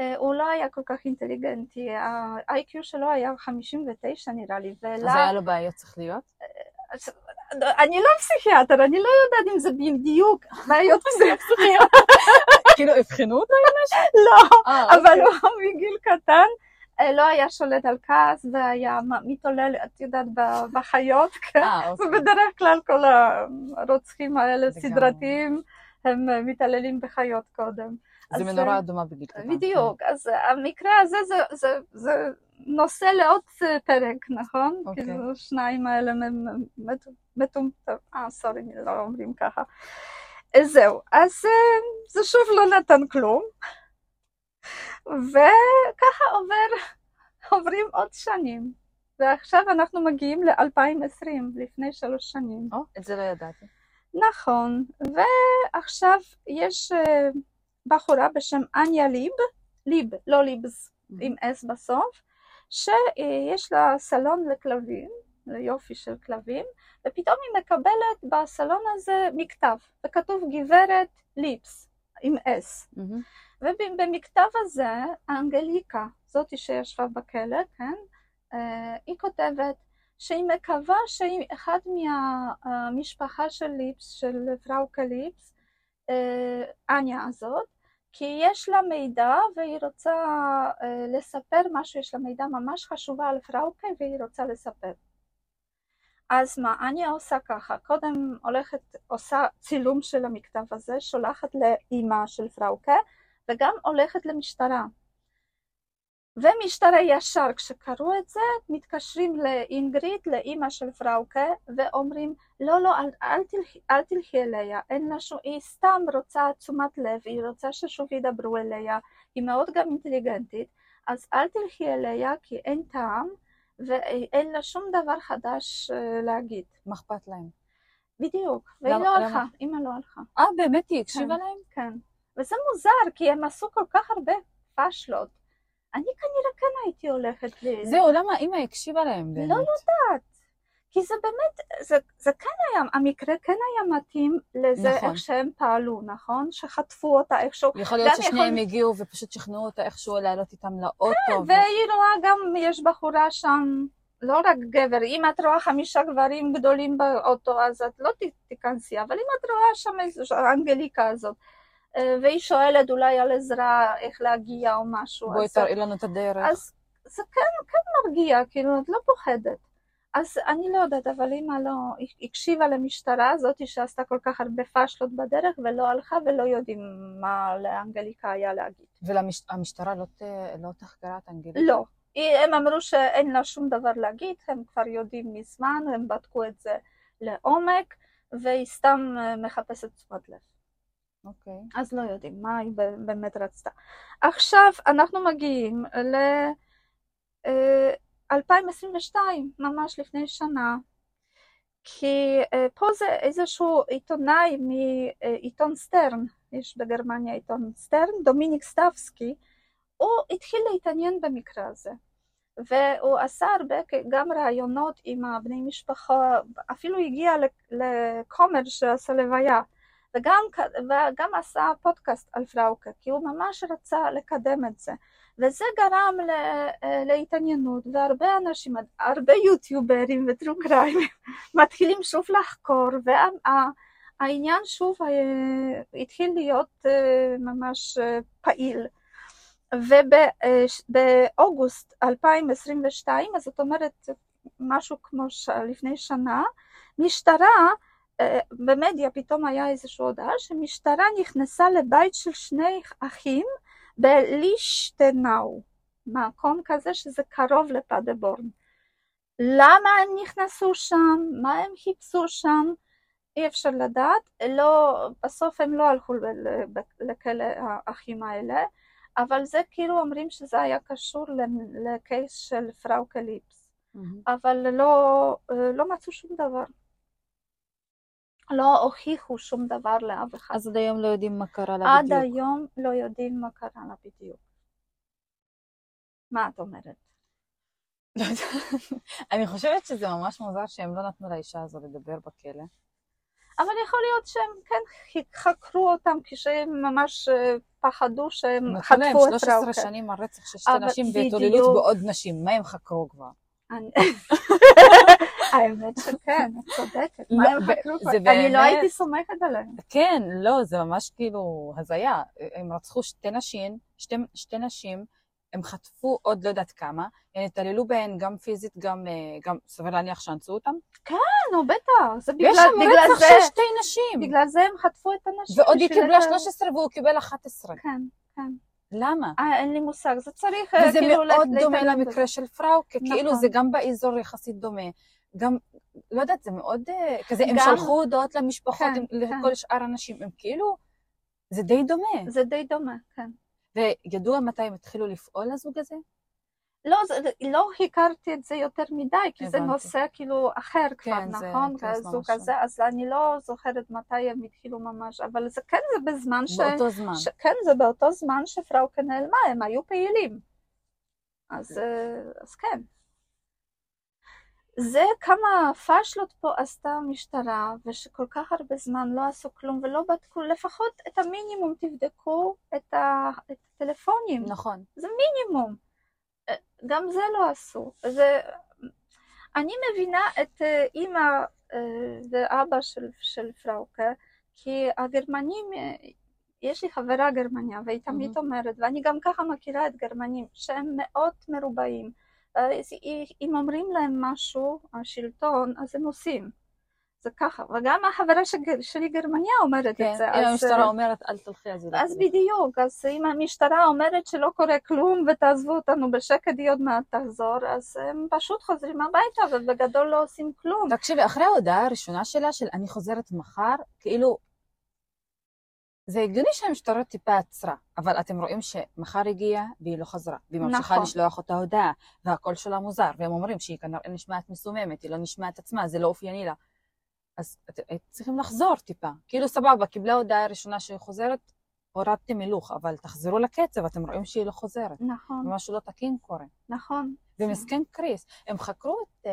אה, הוא לא היה כל כך אינטליגנטי, ה-IQ שלו היה 59 נראה לי, ולה... אז היה לו בעיות שכליות? אה, אני לא פסיכיאטר, אני לא יודעת אם זה בדיוק בעיות פסיכיות. כאילו, אבחנו אותו עם משהו? לא, אה, אבל אוקיי. הוא מגיל קטן. לא היה שולט על כעס והיה מתעולל, את יודעת, בחיות, כן? אוקיי. ובדרך כלל כל הרוצחים האלה סדרתיים, הם מתעללים בחיות קודם. זה מנורה אדומה בגיל קטן. בדיוק, אז המקרה הזה זה, נושא לעוד פרק, נכון? אוקיי. כאילו שניים האלה מטומטם, אה סורי, לא אומרים ככה. זהו, אז זה שוב לא נתן כלום, וככה עובר, עוברים עוד שנים, ועכשיו אנחנו מגיעים ל-2020, לפני שלוש שנים. או, את זה לא ידעתי. נכון, ועכשיו יש בחורה בשם אניה ליב, ליב, לא ליבס, עם אס בסוף, שיש לה סלון לכלבים, ליופי של כלבים, ופתאום היא מקבלת בסלון הזה מכתב, וכתוב גברת ליפס, עם אס. ובמכתב הזה, האנגליקה, זאתי שישבה בכלא, כן, אה, היא כותבת שהיא מקווה אחת מהמשפחה של ליפס, של פראוקה ליפס, אה, אניה הזאת, כי יש לה מידע והיא רוצה אה, לספר משהו, יש לה מידע ממש חשובה על פראוקה והיא רוצה לספר. אז מה, אני עושה ככה, קודם הולכת, עושה צילום של המכתב הזה, שולחת לאימא של פראוקה וגם הולכת למשטרה. ומשטרה ישר כשקראו את זה מתקשרים לאינגריד, לאימא של פראוקה ואומרים לא לא אל, אל, תלכי, אל תלכי אליה, אין לה שום, היא סתם רוצה תשומת לב, היא רוצה ששוב ידברו אליה, היא מאוד גם אינטליגנטית, אז אל תלכי אליה כי אין טעם ואין לה שום דבר חדש אה, להגיד. מה אכפת להם? בדיוק, והיא לא? הלכה, אימא לא הלכה. אה, באמת היא הקשיבה כן. להם? כן. וזה מוזר, כי הם עשו כל כך הרבה פאשלות. אני כנראה כן הייתי הולכת ל... זהו, למה אימא הקשיבה להם באמת? לא יודעת. כי זה באמת, זה, זה כן היה, המקרה כן היה מתאים לזה נכון. איך שהם פעלו, נכון? שחטפו אותה איכשהו. יכול להיות ששניהם יכול- הגיעו ופשוט שכנעו אותה איכשהו לעלות איתם לאוטו. ו- והיא רואה גם, יש בחורה שם, לא רק גבר, אם את רואה חמישה גברים גדולים באוטו, אז את לא תיכנסי, אבל אם את רואה שם איזו האנגליקה הזאת, אה, והיא שואלת אולי על עזרה, איך להגיע או משהו, בואי אז- תראי לנו את הדרך. אז זה כן, כן מרגיע, כאילו, את לא פוחדת. אז אני לא יודעת, אבל אימא לא הקשיבה למשטרה הזאתי שעשתה כל כך הרבה פאשלות בדרך ולא הלכה ולא יודעים מה לאנגליקה היה להגיד. והמשטרה לא ת- לא תחקרה את אנגלית? לא. הם אמרו שאין לה שום דבר להגיד, הם כבר יודעים מזמן, הם בדקו את זה לעומק, והיא סתם אה, מחפשת תשומת לב. אוקיי. אז לא יודעים מה היא באמת רצתה. עכשיו אנחנו מגיעים ל... אה, 2022, ממש לפני שנה, כי אה, פה זה איזשהו עיתונאי מעיתון סטרן, יש בגרמניה עיתון סטרן, דומיניק סטבסקי, הוא התחיל להתעניין במקרה הזה. והוא עשה הרבה גם ראיונות עם הבני משפחה, אפילו הגיע לכומר שעשה לוויה, וגם, וגם עשה פודקאסט על פראוקה, כי הוא ממש רצה לקדם את זה. וזה גרם ל- להתעניינות, והרבה אנשים, הרבה יוטיוברים וטרו קריימים מתחילים שוב לחקור, והעניין שוב אה, התחיל להיות אה, ממש אה, פעיל. ובאוגוסט 2022, אז זאת אומרת משהו כמו. לפני שנה, משטרה, אה, במדיה פתאום היה איזושהי הודעה שמשטרה נכנסה לבית של שני אחים בלישטנאו, מקום כזה שזה קרוב לפדבורן. למה הם נכנסו שם? מה הם חיפשו שם? אי אפשר לדעת. לא, בסוף הם לא הלכו לכלא האחים האלה. אבל זה כאילו אומרים שזה היה קשור לקייס של פראוקה ליפס, אבל לא, לא מצאו שום דבר. לא הוכיחו שום דבר לאף אחד. אז עד היום לא יודעים מה קרה לה עד בדיוק. היום לא יודעים מה קרה לה בדיוק. מה את אומרת? לא יודעת. אני חושבת שזה ממש מוזר שהם לא נתנו לאישה הזו לדבר בכלא. אבל יכול להיות שהם כן חקרו אותם כשהם ממש אה, פחדו שהם נתנו להם חטפו את 13 פראוקה. שנים על רצח של שתי נשים בדיוק. והתעללות בעוד נשים. מה הם חקרו כבר? אני- האמת שכן, את צודקת. לא, מה הם חקרו? זה אני לא הייתי סומכת עליהם. כן, לא, זה ממש כאילו הזיה. הם רצחו שתי נשים, שתי, שתי נשים, הם חטפו עוד לא יודעת כמה, הם התעללו בהן גם פיזית, גם, אה, גם סביר להניח שאנסו אותם. נו, בטח, זה יש בגלל שם בגלל רצח זה, של שתי נשים. בגלל זה הם חטפו את הנשים. ועוד היא קיבלה את ה- 13 והוא קיבל 11. כן, כן. למה? אה, אין לי מושג, זה צריך אה, וזה כאילו מאוד לה- דומה למקרה של פראוקה, כאילו נכון. זה גם באזור יחסית דומה. גם, לא יודעת, זה מאוד אה, כזה, הם גם- שלחו הודעות למשפחות, כן, הם- כן. לכל שאר האנשים, הם כאילו, זה די דומה. זה די דומה, כן. וידוע מתי הם התחילו לפעול הזוג הזה? לא, זה, לא הכרתי את זה יותר מדי, כי זה הבנתי. נושא כאילו אחר כבר, כן, זה נכון? קייס כזו ממש כזה, אז אני לא זוכרת מתי הם התחילו ממש, אבל זה כן, זה בזמן ש... באותו זמן. ש... כן, זה באותו זמן שפראוקה נעלמה, הם היו פעילים. אז, אה, אז כן. זה כמה פאשלות פה עשתה המשטרה, ושכל כך הרבה זמן לא עשו כלום ולא בדקו, לפחות את המינימום תבדקו את, הטלפונים. נכון. מינימום. אה, גם זה לא עשו. זה... אני מבינה את אה, אימא אה, ואבא של, של פראוקה, כי הגרמנים אה, יש לי חברה גרמניה, והיא תמיד מהמם. אומרת, ואני גם ככה מכירה את גרמנים, שהם מאוד מרובעים. אז אם אומרים להם משהו, השלטון, אז הם עושים. זה ככה. וגם החברה שלי גרמניה אומרת כן, את זה. אם אז, המשטרה אה, אומרת אל תלכי אז היא לא אז תלך. בדיוק, אז אם המשטרה אומרת שלא קורה כלום ותעזבו אותנו בשקט, היא עוד מעט תחזור, אז הם פשוט חוזרים הביתה ובגדול לא עושים כלום. תקשיבי, אחרי ההודעה הראשונה שלה של אני חוזרת מחר, כאילו, זה הגיוני שהמשטרה טיפה עצרה, אבל אתם רואים שמחר הגיעה והיא לא חזרה, והיא ממשיכה נכון. לשלוח אותה הודעה, והקול שלה מוזר, והם אומרים שהיא כנראה נשמעת מסוממת, היא לא נשמעת עצמה, זה לא אופייני לה. אז צריכים לחזור טיפה. כאילו סבבה, קיבלה הודעה הראשונה שהיא חוזרת, הורדתם הילוך, אבל תחזרו לקצב, אתם רואים שהיא לא חוזרת. נכון, ומשהו לא תקין קורה. נכון. ומסכן קריס, הם חקרו את אה,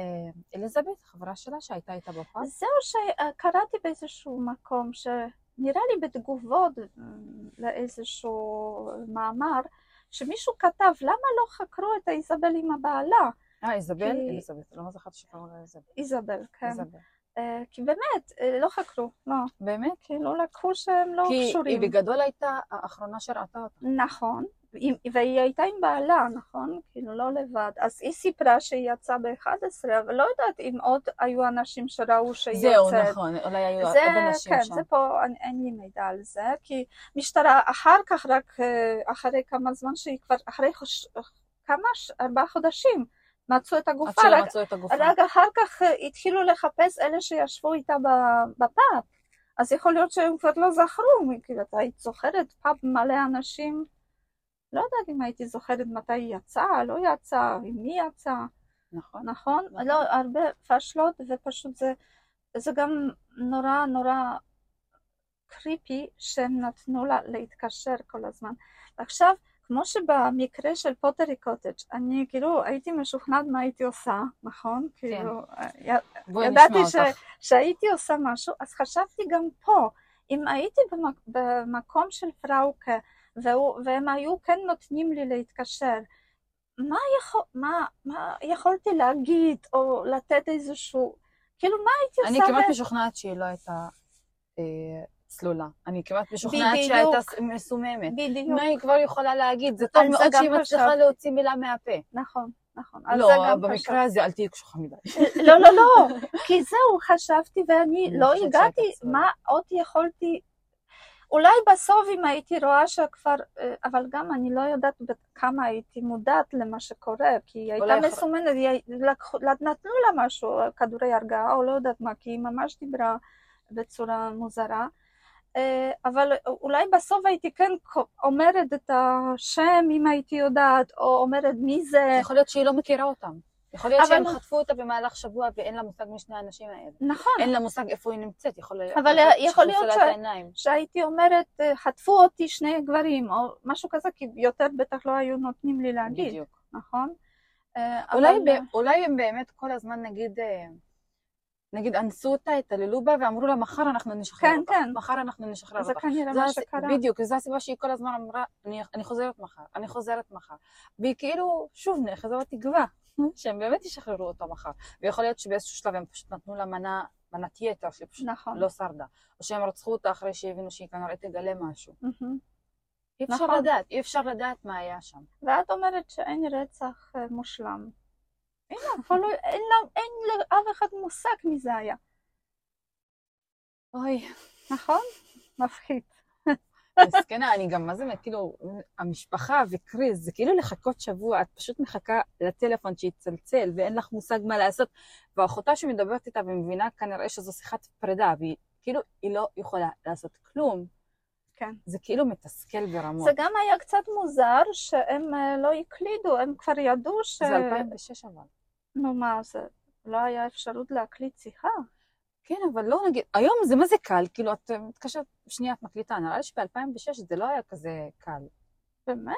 אליזבת, חברה שלה שהייתה איתה בפאב. זהו שקראתי באיזשהו מקום, שנראה לי בתגובות אה, לאיזשהו מאמר, שמישהו כתב, למה לא חקרו את איזבל עם הבעלה? אה, איזבל? כי- אליזבת, לא זכרתי שקראו לה איזבל. איזבל, כן. איזבל. אה, כי באמת, אה, לא חקרו, לא. באמת? כאילו לקחו שהם לא כי היא קשורים. בגדול הייתה האחרונה שראתה אותה. נכון, היא- והיא הייתה עם בעלה, נכון? כאילו לא לבד. אז היא סיפרה שהיא יצאה ב-11, אבל לא יודעת אם עוד היו אנשים שראו שהיא זהו, יוצאת. נכון, אולי היו זה, עוד אנשים כן, שם. זה פה, אין, אין לי מידע על זה, כי משטרה אחר כך, רק אה, אחרי כמה זמן שהיא כבר, אחרי חוש, כמה, ארבעה חודשים, מצאו את עד הגופה, שלא רק, מצאו את הגופה. רק אחר כך אה, התחילו לחפש אלה שישבו איתה בפאב, אז יכול להיות שהם כבר לא זכרו, כאילו, אתה היית זוכרת פאב מלא אנשים, לא יודעת אם הייתי זוכרת מתי היא יצאה, לא יצאה, עם מי יצאה. נכון. נכון? נכון. לא, הרבה פשלות, ופשוט זה, זה גם נורא נורא קריפי שהם נתנו לה להתקשר כל הזמן. עכשיו, כמו שבמקרה של פוטרי קוטג', אני כאילו הייתי משוכנעת מה הייתי עושה, נכון? כאילו, י- בואי ידעתי ש-. שהייתי עושה משהו, אז חשבתי גם פה, אם הייתי במק, במקום של פראוקה, והוא, והם היו כן נותנים לי להתקשר, מה, יכול, מה, מה יכולתי להגיד, או לתת איזשהו, כאילו מה הייתי עושה? אני כמעט משוכנעת שהיא לא הייתה אה, צלולה. אני כמעט משוכנעת. שהייתה מסוממת. בדיוק, מה היא כבר יכולה להגיד? זה טוב מאוד שהיא מצליחה. להוציא מילה מהפה. נכון, נכון, על לא, זה גם במקרה הזה אל תהיי קשוחה מדי. חשבתי. לא, לא, לא, כי זהו, חשבתי ואני אני לא הגעתי. מה עוד יכולתי, אולי בסוף אם הייתי רואה שכבר, אה, אבל גם אני לא יודעת כמה הייתי מודעת למה שקורה, כי היא הייתה מסומנת, נתנו לה משהו, כדורי הרגעה, או לא יודעת מה, כי היא ממש דיברה בצורה מוזרה. אה, אבל אולי בסוף הייתי כן אומרת את השם אם הייתי יודעת, או אומרת מי זה. יכול להיות שהיא לא מכירה אותם. יכול להיות אבל- שהם חטפו אותה במהלך שבוע ואין לה מושג משני האנשים האלה. נכון, אין לה מושג איפה היא נמצאת. יכול להיות אבל יכול להיות ש-. שהייתי אומרת, אה, חטפו אותי שני גברים, או משהו כזה, כי יותר בטח לא היו נותנים לי להגיד, בדיוק. נכון? אה, אולי, אבל- ב, אולי הם באמת כל הזמן נגיד, נגיד אנסו אותה, התעללו בה ואמרו לה מחר אנחנו נשחרר כן, אותך. כן. מחר אנחנו נשחרר זה. כנראה זה מה הס- שקרה. בדיוק, זו הסיבה שהיא כל הזמן אמרה, אני, אני חוזרת מחר, אני חוזרת מחר. והיא כאילו, שוב, נאחזה בתקווה, שהם באמת ישחררו אותה מחר. ויכול להיות שבאיזשהו שלב הם פשוט נתנו לה מנה, מנת יתר, שהיא פשוט נכון. לא שרדה. או שהם רצחו אותה אחרי שהבינו שהיא כנראה תגלה משהו. אי אפשר נכון. לדעת, אי אפשר לדעת מה היה שם. ואת אומרת שאין רצח אה, מושלם. אין, לא- אין לאף אחד מושג מי זה היה, אוי, נכון? מפחיד. מסכנה, אני גם, מה זה, כאילו, המשפחה וקריס, זה כאילו לחכות שבוע, את פשוט מחכה לטלפון שיצלצל, ואין לך מושג מה לעשות. ואחותה שמדברת איתה ומבינה כנראה שזו שיחת פרידה, והיא כאילו, היא לא יכולה לעשות כלום. כן. זה כאילו מתסכל ברמות. זה גם היה קצת מוזר שהם אה, לא הקלידו, הם כבר ידעו ש... זה 2006 אבל. נו מה, זה לא היה אפשרות להקליט שיחה? כן, אבל לא נגיד, היום זה מה זה קל, כאילו, את מתקשרת, שנייה, את מקליטה, נראה לי שב-2006 זה לא היה כזה קל. באמת?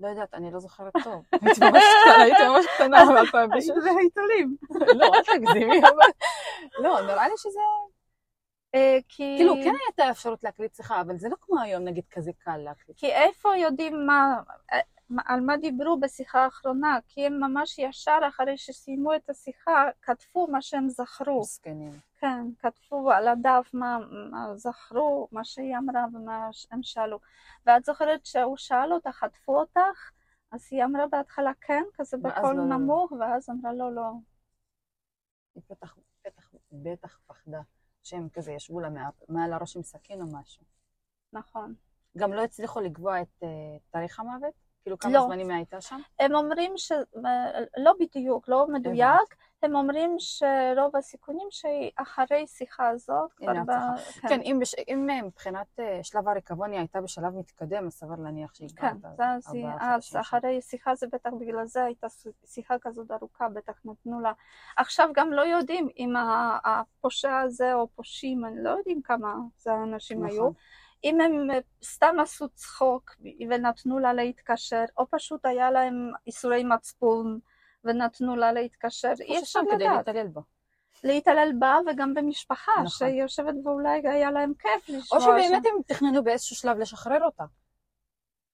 לא יודעת, אני לא זוכרת טוב. הייתי ממש קטנה, הייתי ממש קטנה ב-2006. בעיתונים. לא, אל תגזימי, אבל... לא, נראה לי שזה... אה, כי... כאילו, כן הייתה אפשרות להקליט שיחה, אבל זה לא כמו היום, נגיד, כזה קל להקליט. כי איפה יודעים מה... על מה דיברו בשיחה האחרונה, כי הם ממש ישר אחרי שסיימו את השיחה כתבו מה שהם זכרו. מסכנים. כן, כתבו על הדף מה, מה זכרו, מה שהיא אמרה ומה שהם שאלו. ואת זוכרת שהוא שאל אותך, חטפו אותך? אז היא אמרה בהתחלה כן, כזה בקול לא, לא, לא. נמוך, ואז אמרה לא, לא. היא בטח, בטח, בטח פחדה שהם כזה ישבו לה מה- מעל הראש עם סכין או משהו. נכון. גם לא הצליחו לקבוע את אה, תאריך המוות? כאילו כמה לא. זמנים היא הייתה שם? הם אומרים ש... לא בדיוק, לא מדויק, הם אומרים שרוב הסיכונים שהיא אחרי שיחה הזאת, כבר ב... הצלחה. כן, אם, בש... אם אה, מבחינת אה, שלב הריקבון היא הייתה בשלב מתקדם, אז סביר להניח שהיא כן, כבר זה אז. אחרי שיחה זה בטח בגלל זה הייתה שיחה כזאת ארוכה, בטח נתנו לה. עכשיו גם לא יודעים אם הפושע הזה או פושעים, אני לא יודעים כמה זה האנשים נכון. היו. אם הם אה, סתם עשו צחוק ונתנו לה להתקשר, או פשוט היה להם איסורי מצפון ונתנו לה להתקשר, אי אפשר ששם כדי לדעת. להתעלל בו. להתעלל בה וגם במשפחה, נכון. שהיא יושבת ואולי היה להם כיף לשמוע או שבאמת הם תכננו באיזשהו שלב לשחרר אותה.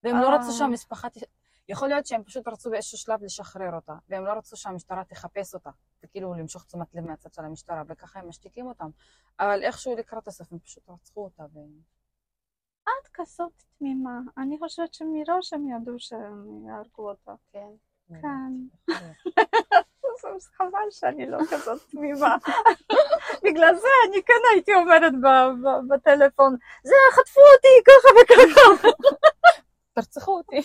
והם לא אה. רצו שהמשפחה... יכול להיות שהם פשוט רצו באיזשהו שלב לשחרר אותה, והם לא רצו שהמשטרה תחפש אותה, וכאילו למשוך תשומת לב מהצד של המשטרה, וככה הם משתיקים אותם. אבל איכשהו לקראת הסוף הם פשוט רצחו אותה. ו... את כזאת תמימה. אני חושבת שמראש הם ידעו שהם יהרגו אותה. כן. כן. אז חבל שאני לא כזאת תמימה. בגלל זה אני כן הייתי אומרת בטלפון, זה חטפו אותי ככה וככה, תרצחו אותי.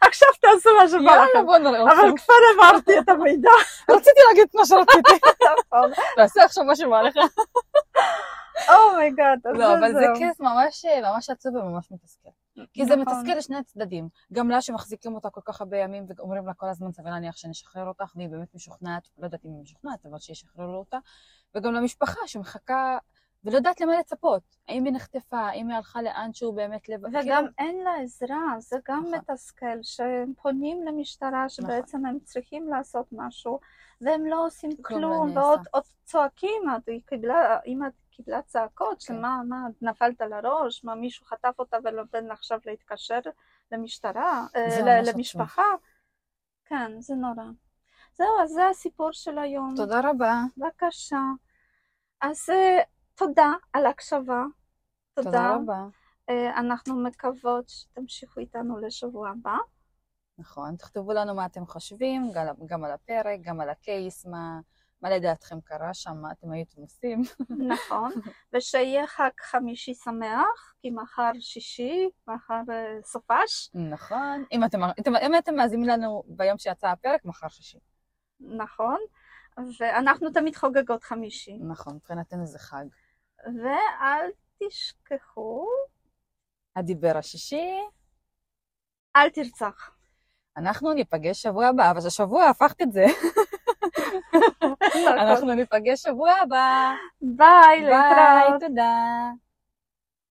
עכשיו תעשו מה שבא לכם. אבל. כבר העברתי את המידע. רציתי להגיד את מה שרציתי. נכון. תעשה עכשיו מה שבא לך. oh my God. לא, אבל זה case ממש ממש עצוב וממש מתסכל. כי זה נכון. מתסכל לשני הצדדים. גם לה שמחזיקים אותה כל כך הרבה ימים ואומרים לה כל הזמן סביר להניח שנשחרר אותך, והיא באמת משוכנעת, לא יודעת אם היא משוכנעת, אבל שישחררו אותה. וגם למשפחה שמחכה ולא יודעת למה לצפות. האם היא נחטפה, האם היא הלכה לאנשהו באמת לב... וגם אין לה עזרה, זה גם נכון. מתסכל, שהם פונים למשטרה שבעצם הם צריכים לעשות משהו, והם לא עושים כלום לא. ועוד עוד צועקים, את- היא קיבלה, אמא קיבלה צעקות, כן. שמה, מה, נפלת על הראש, מה, מישהו חטף אותה ונותן לה עכשיו להתקשר למשטרה, אה. למשפחה? כן, זה נורא. זהו, אז זה הסיפור של היום. תודה רבה. בבקשה. אז אה, תודה על הקשבה. תודה רבה. אה, אנחנו מקוות שתמשיכו איתנו לשבוע הבא. נכון, תכתבו לנו מה אתם חושבים, גם על הפרק, גם על הקייס, מה, מה לדעתכם קרה שם, מה אתם הייתם עושים. נכון. ושיהיה חג חמישי שמח, כי מחר שישי, מחר אה, סופש. נכון. אם אתם, אתם, אם אתם מאזינים לנו ביום שיצא הפרק, מחר שישי. נכון. ואנחנו תמיד חוגגות חמישי. נכון, מבחינתנו זה חג. ואל תשכחו, הדיבר השישי, אל תרצח. אנחנו ניפגש שבוע הבא, אבל השבוע הפכת את זה. אנחנו ניפגש שבוע הבא. ביי, להתראות. ביי, תודה.